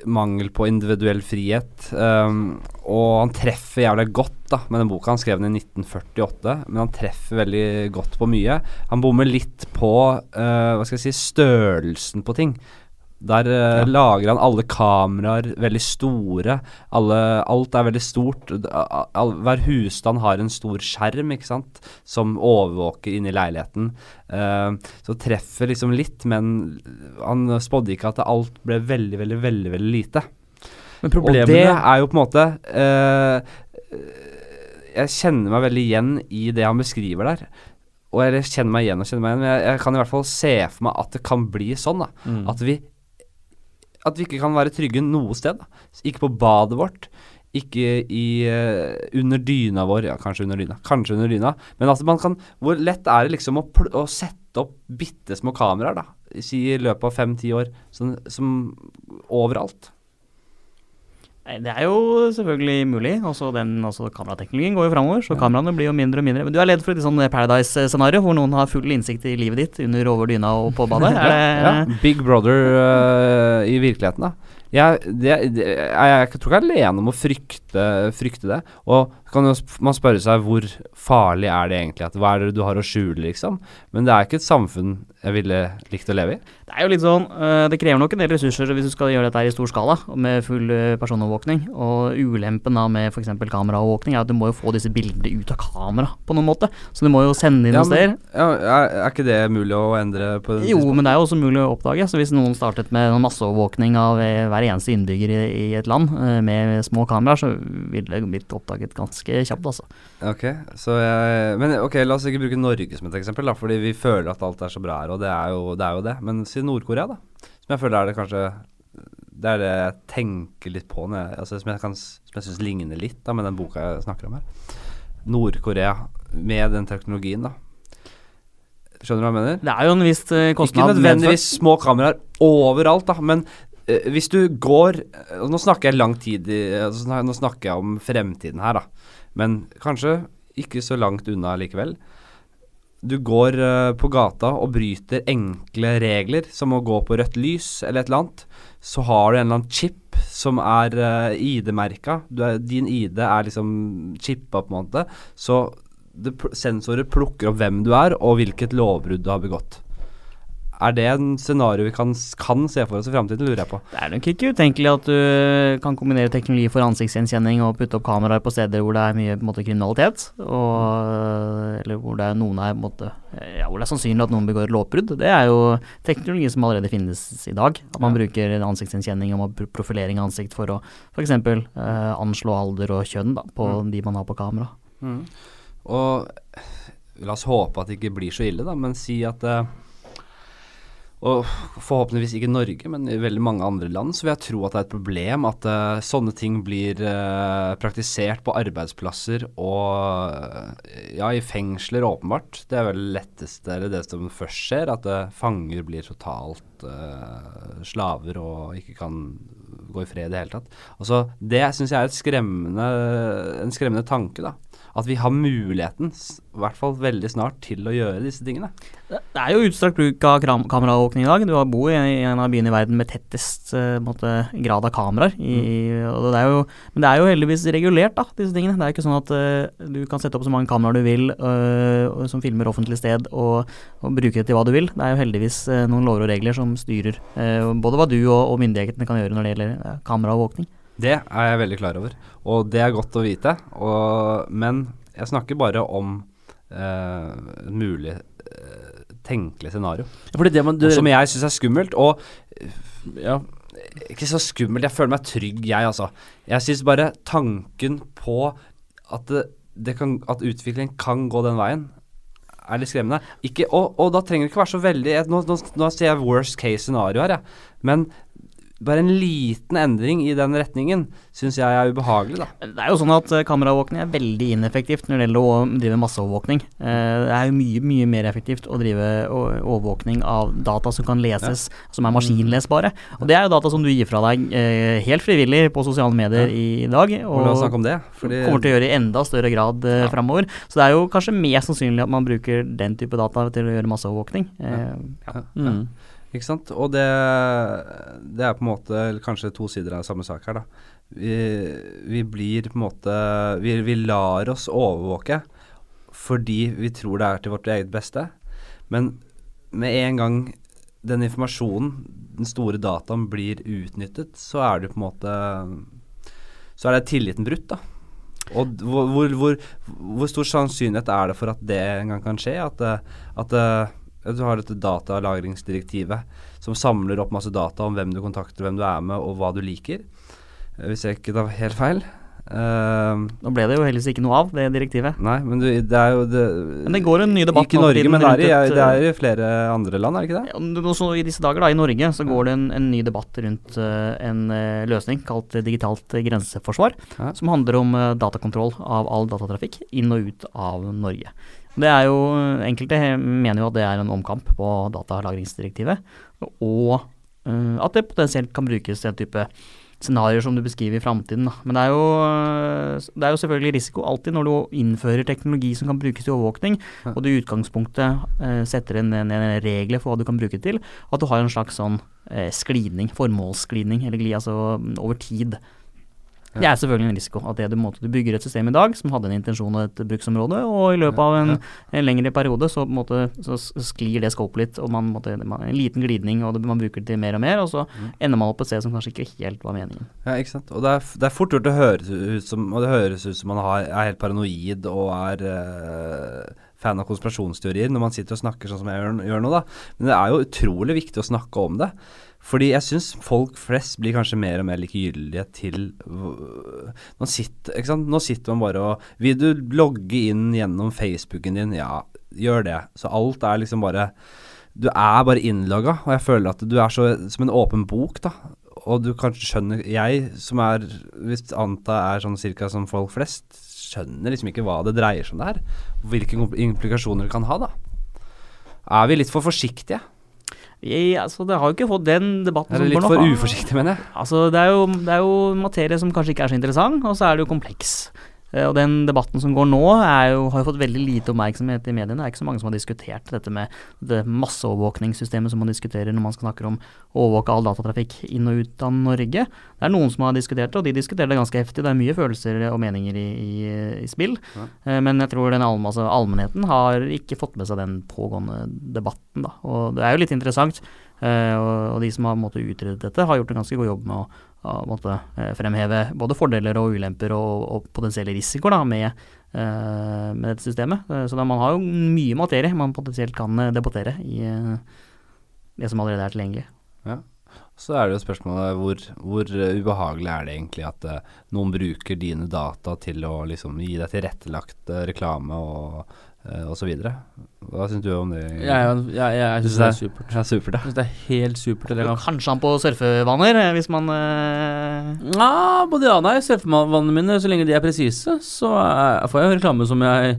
mangel på individuell frihet. Um, og han treffer jævlig godt da med den boka. Han skrev den i 1948, men han treffer veldig godt på mye. Han bommer litt på hva skal jeg si, størrelsen på ting. Der eh, Ja. lager han alle kameraer veldig store. Alle, alt er veldig stort. All, hver husstand har en stor skjerm ikke sant? som overvåker inni leiligheten. Uh, så treffer liksom litt, men han spådde ikke at alt ble veldig, veldig, veldig, veldig lite. Men Og det er jo på en måte uh, Jeg kjenner meg veldig igjen i det han beskriver der. Og jeg kjenner meg igjen og kjenner meg igjen, men jeg, jeg kan i hvert fall se for meg at det kan bli sånn. da Mm. At vi At vi ikke kan være trygge noe sted. Ikke på badet vårt. Ikke i, uh, under dyna vår. Ja, kanskje under dyna. Kanskje under dyna. Men altså, man kan Hvor lett er det liksom å, å sette opp bitte små kameraer, da? Si i løpet av fem-ti år. Sånn, som overalt. Det er jo selvfølgelig mulig. Også den, også kamerateknologien går jo framover, så kameraene blir jo mindre og mindre. Men du er ledd for et sånn Paradise-scenario hvor noen har full innsikt i livet ditt under over dyna og på badet? Det, Ja, Big Brother uh, i virkeligheten, da. Jeg, det, det, jeg, tror ikke jeg er alene om å frykte, frykte det. Og kan man spørre seg hvor farlig er det egentlig? At hva er det du har å skjule, liksom? Men det er ikke et samfunn jeg ville likt å leve i. Det er jo litt sånn øh, Det krever nok en del ressurser hvis du skal gjøre dette her i stor skala, med full øh, personovervåkning. Og ulempen da med f.eks. kameraovervåkning er at du må jo få disse bildene ut av kamera på noen måte. Så du må jo sende inn Ja, noen steder. ja, er, er ikke det mulig å endre på Jo, men det er jo også mulig å oppdage. Så hvis noen startet med masseovervåkning av eh, hver eneste innbygger i, i et land eh, med små kameraer, så ville det blitt oppdaget ganske kjapt, altså. Ok, så jeg Men ok, la oss ikke bruke Norge som et eksempel, da, fordi vi føler at alt er så bra her, og det er jo det. Er jo det. Men si Nord-Korea, da. Som jeg føler er det kanskje Det er det jeg tenker litt på, når jeg, altså, som jeg, kan som jeg syns ligner litt da, med den boka jeg snakker om her. Nord-Korea med den teknologien, da. Skjønner du hva jeg mener? Det er jo en viss kostnad. Ikke nødvendigvis små kameraer overalt, da, men uh, hvis du går eh, Nå snakker jeg lang tid i, altså, Nå snakker jeg om fremtiden her, da. Men kanskje ikke så langt unna likevel. Du går eh, på gata og bryter enkle regler, som å gå på rødt lys eller et eller annet. Så har du en eller annen chip som er uh, ID-merka. Er- Din ID er liksom chippa, på en måte. Så sensorer plukker opp hvem du er, og hvilket lovbrudd du har begått. Er det en scenario vi kan, kan se for oss i framtiden, lurer jeg på. Det er nok ikke utenkelig at du kan kombinere teknologi for ansiktsgjenkjenning og putte opp kameraer på steder hvor det er mye måte, kriminalitet, og, eller hvor det er noen er måte, ja, hvor det er sannsynlig at noen begår lovbrudd. Det er jo teknologi som allerede finnes i dag. At man Ja. bruker ansiktsgjenkjenning og profilering av ansikt for å f.eks. Eh, anslå alder og kjønn da, på Mm. de man har på kamera. Og la oss håpe at det ikke blir så ille, da, men si at eh, Og forhåpentligvis ikke Norge, men i veldig mange andre land, så vil jeg tro at det er et problem at uh, sånne ting blir uh, praktisert på arbeidsplasser og uh, ja, i fengsler åpenbart. Det er vel letteste, eller det som først skjer, at fanger blir totalt slaver og ikke kan gå i fred i det hele tatt. Altså, det syns jeg er skremmende, en skremmende tanke, da. At vi har muligheten, i hvert fall veldig snart, til å gjøre disse tingene. Det er jo utstrakt bruk av kameraovervåkning i dag. Du har bor i en av byene i verden med tettest uh, måte, grad av kameraer. I, og det er jo, men det er jo heldigvis regulert, da, disse tingene. Det er ikke sånn at uh, du kan sette opp så mange kameraer du vil uh, som filmer offentlig sted, og, og bruke det til hva du vil. Det er jo heldigvis noen lover og regler som styrer både hva du og, og myndighetene kan gjøre når det gjelder kameraovervåkning. Det er jeg veldig klar over, og det er godt å vite. Og, men jeg snakker bare om eh, et mulig eh, tenkelig scenario. Fordi det man, du, Som jeg syns er skummelt. Og ja, ikke så skummelt, jeg føler meg trygg, jeg, altså. Jeg syns bare tanken på at, det, det kan, at utvikling kan gå den veien, er litt skremmende. Ikke, og, og da trenger det ikke være så veldig nå, nå, nå sier jeg worst case scenario her, jeg. Men bare en liten endring i den retningen syns jeg er ubehagelig, da. Det er jo sånn at eh, kameraovervåkning er veldig ineffektivt når det gjelder å drive masseovervåkning. Eh, Det er jo mye mye mer effektivt å drive overvåkning av data som kan leses, som er maskinlesbare. Og det er jo data som du gir fra deg eh, helt frivillig på sosiale medier i dag. Og la oss snakke om det. Fordi kommer til å gjøre i enda større grad Ja. framover. Så det er jo kanskje mer sannsynlig at man bruker den type data til å gjøre masseovervåkning. Ja, ja. mm. Ikke sant? Og det, det er på en måte kanskje to sider av samme sak her, da. Vi, vi blir på en måte vi, vi lar oss overvåke fordi vi tror det er til vårt eget beste. Men med en gang den informasjonen, den store dataen, blir utnyttet, så er det på en måte Så er det tilliten brutt, da. Og hvor, hvor, hvor, hvor stor sannsynlighet er det for at det en gang kan skje? At, at du har dette datalagringsdirektivet som samler opp masse data om hvem du kontakter, hvem du er med, og hva du liker. Eh, Hvis jeg ikke tar helt feil. Ehm, Nå ble det jo heldigvis ikke noe av det direktivet. nei, men du, det er jo det Men det går en ny debatt Ikke i Norge, men det er, et, det er i flere andre land, er det ikke det? Ja, nå så I disse dager da, i Norge så går det en, en ny debatt rundt uh, en eh, løsning kalt eh, digitalt eh, grenseforsvar, Ja. som handler om uh, datakontroll av all datatrafikk inn og ut av Norge. Det er jo, Enkelte mener jo at det er en omkamp på datalagringsdirektivet, og eh, at det potensielt kan brukes til en type scenarioer som du beskriver i framtiden. Men det er, jo, det er jo selvfølgelig risiko alltid når du innfører teknologi som kan brukes til overvåkning, Ja. og du i utgangspunktet eh, setter en, en, en regler for hva du kan bruke det til, at du har en slags sånn eh, sklidning, formålsglidning, eller gli, altså over tid. Det er selvfølgelig en risiko. At det du, måte, du bygger et system i dag som hadde en intensjon og et bruksområde, og i løpet av en, en lengre periode så, måte, så sklir det skopet litt, og man måtte, en liten glidning, og det, man bruker det til mer og mer, og så Mm. ender man opp et sted som kanskje ikke helt var meningen. Ja, ikke sant. Og det er, det er fort gjort å høres ut som Og det høres ut som man har, er helt paranoid og er øh fan av konspirasjonsteorier når man sitter og snakker sånn som jeg gjør, gjør nå, da. Men det er jo utrolig viktig å snakke om det. Fordi jeg syns folk flest blir kanskje mer og mer likegyldige til Nå sitter? Nå sitter man bare og Vil du logge inn gjennom Facebooken din? Ja, gjør det. Så alt er liksom bare Du er bare innlogga, og jeg føler at du er så som en åpen bok, da og du kanskje skjønner Jeg som er Hvis anta er sånn cirka som folk flest, skjønner liksom ikke hva det dreier seg om der. Hvilke implikasjoner det kan ha, da. Er vi litt for forsiktige? Jeg, altså, det har jo ikke fått den debatten som litt går nå. for uforsiktig, mener jeg. Altså, det er, jo, det er jo materie som kanskje ikke er så interessant, og så er det jo kompleks. Eh, Og den debatten som går nå, jo, har jo fått veldig lite oppmerksomhet i mediene. Det er ikke så mange som har diskutert dette med det masseovervåkningssystemet som man diskuterer når man snakker om å overvåke all datatrafikk inn og ut av Norge. Det er noen som har diskutert det, og de diskuterer det ganske heftig. Det er mye følelser og meninger i, i, i spill. Ja. Eh, Men jeg tror den altså, allmennheten har ikke fått med seg den pågående debatten. Da. Og det er jo litt interessant. Uh, og, de som har måttet utrede dette, har gjort en ganske god jobb med å måtte eh, fremheve både fordeler og ulemper og, og potensielle risikoer da, med, eh, med dette systemet. Eh, Så da man har jo mye materie man potensielt kan debattere i det som allerede er tilgjengelig. Så er det jo spørsmålet hvor, hvor eh, ubehagelig er det egentlig at noen bruker dine data til å liksom gi deg tilrettelagt reklame og, uh, og så videre. Hva syns du om det? Jeg, jeg, jeg, jeg syns det er supert. Ja, supert, Jeg synes det er helt supert. Eller. Kanskje han på surfevaner, eh, hvis man uh... Ja, både ja og nei. Surfevannene mine, så lenge de er presise, så er, får jeg reklame som jeg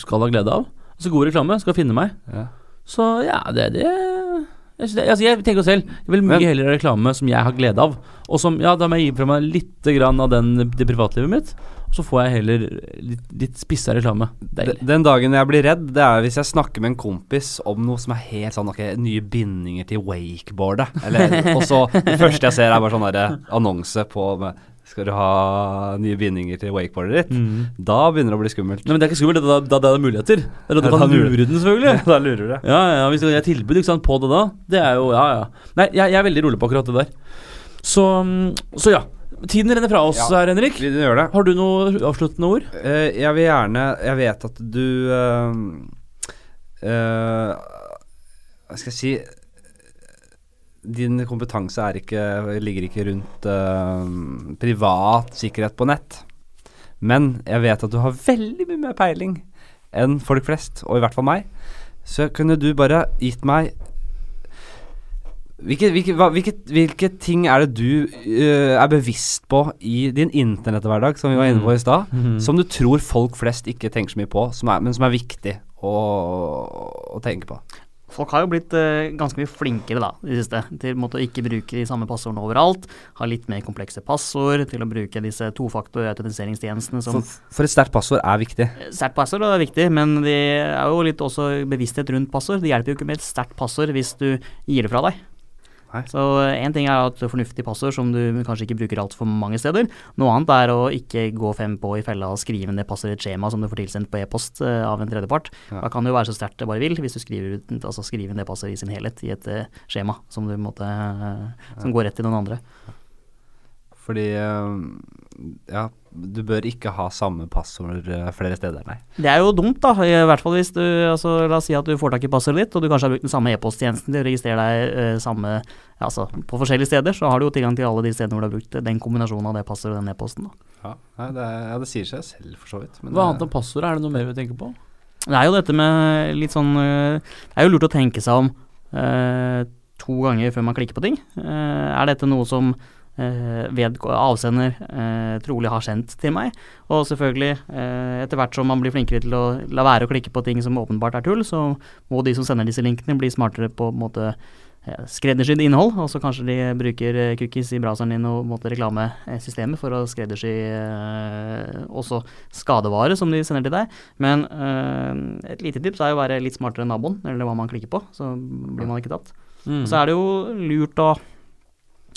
skal ha glede av. Altså god reklame skal finne meg. ja. Så ja, det, det Jeg, synes det, altså jeg tenker selv Jeg vil mye Men- heller ha reklame som jeg har glede av. Og som, ja, da må jeg gi fra meg litt grann av den, det privatlivet mitt. Så får jeg heller litt, litt spissa reklame. Deilig. Den- dagen jeg blir redd, det er hvis jeg snakker med en kompis om noe som er helt sånn okay, nye bindinger til wakeboardet. Eller, og så det første jeg ser, er bare sånn der, annonse på med, Skal du ha nye bindinger til wakeboardet ditt? Mm. Da begynner det å bli skummelt. Nei, men det er ikke skummelt, da, da, da det er muligheter. Det er da du Ja, kan lure den, selvfølgelig. da lurer du. Ja, ja, hvis det er tilbud sant, på det da, det er jo Ja, ja. Nei, jeg, jeg er veldig rolig på akkurat det der. Så, mm, så ja. Tiden renner fra oss Ja. her, Henrik. Vi gjør det. Har du noe avsluttende ord? Uh, jeg vil gjerne Jeg vet at du eh, eh, Hva skal jeg si Din kompetanse er ikke, ligger ikke rundt privat sikkerhet på nett. Men jeg vet at du har veldig mye mer peiling enn folk flest, og i hvert fall meg. Så kunne du bare gitt meg hvilke, hvilke, hva, hvilke, hvilke ting er det du uh, er bevisst på i din internetthverdag, som vi var inne på i stad, som du tror folk flest ikke tenker så mye på, som er, men som er viktig å, å tenke på? Folk har jo blitt uh, ganske mye flinkere da, i det siste, til måte å ikke bruke de samme passordene overalt. Ha litt mer komplekse passord, til å bruke disse tofaktor-autentiseringstjenestene som For, for et sterkt passord er viktig. Sterkt passord er viktig, men det er jo litt også bevissthet rundt passord. Det hjelper jo ikke med et sterkt passord hvis du gir det fra deg. Nei. Så én ting er å ha et fornuftig passord som du kanskje ikke bruker altfor mange steder. Noe annet er å ikke gå fem på i fella og skrive ned passordet i et skjema som du får tilsendt på e-post eh, av en tredjepart. Ja. Da kan det jo være så sterkt det bare vil, hvis du skriver, ut, altså skriver ned passordet i sin helhet i et eh, skjema som, du måtte, eh, som går rett til noen andre. Fordi eh, ja, du bør ikke ha samme passord eh, flere steder, nei. Det er jo dumt, da. I hvert fall hvis du altså, La oss si at du får tak i passordet ditt, og du kanskje har brukt den samme e-posttjenesten til å registrere deg eh, samme altså, på forskjellige steder, så har du jo tilgang til alle de stedene hvor du har brukt den kombinasjonen av det passordet og den e-posten. da. Ja, det, er, ja, det sier seg selv, for så vidt. Men Hva det- annet om passordet, Er det noe mer vi tenker på? Det er jo dette med litt sånn eh, Det er jo lurt å tenke seg om eh, to ganger før man klikker på ting. Eh, er dette noe som avsender eh, trolig har sendt til meg? Og selvfølgelig, eh, etter hvert som man blir flinkere til å la være å klikke på ting som åpenbart er tull, så må de som sender disse linkene bli smartere på en måte eh, skreddersydd innhold, og så kanskje de bruker eh, cookies i browseren din og måte reklamesystemet for å skreddersy eh, også skadevare som de sender til deg. Men eh, et lite tips er jo å være litt smartere enn naboen, eller hva man klikker på, så blir man ikke tatt. Mm. Så er det jo lurt å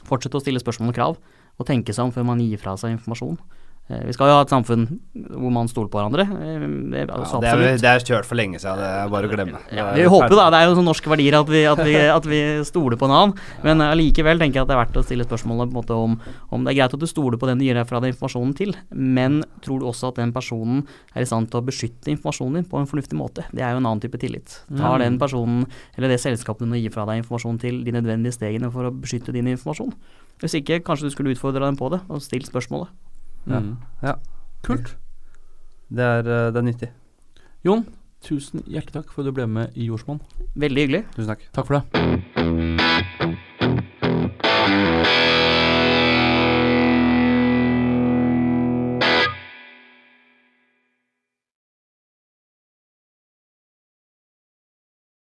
fortsette å stille spørsmål og krav, og tenke seg om før man gir fra seg informasjon. Eh, Vi skal jo ha et samfunn hvor man stoler på hverandre. eh, Det er, ja, det, er, det er kjørt for lenge siden, det er bare å glemme. Ja, vi er håper da, det er jo sånn norske verdier at vi, at vi, at vi stoler på en annen. Men allikevel tenker jeg at det er verdt å stille spørsmålet måte om, om det er greit at du stoler på den du gir deg fra deg informasjonen til, men tror du også at den personen er i stand til å beskytte informasjonen din på en fornuftig måte? Det er jo en annen type tillit. Tar Mm. den personen eller det selskapet du nå gir fra deg informasjon til, de nødvendige stegene for å beskytte din informasjon? Hvis ikke, kanskje du skulle utfordre dem på det, og stilt spørsmålet. Ja. Mm. ja. Kult. Det er, eh, det er, nyttig. Jon, tusen hjertelig takk for at du ble med i Jordsmonn. Veldig hyggelig. Tusen takk. Takk for det.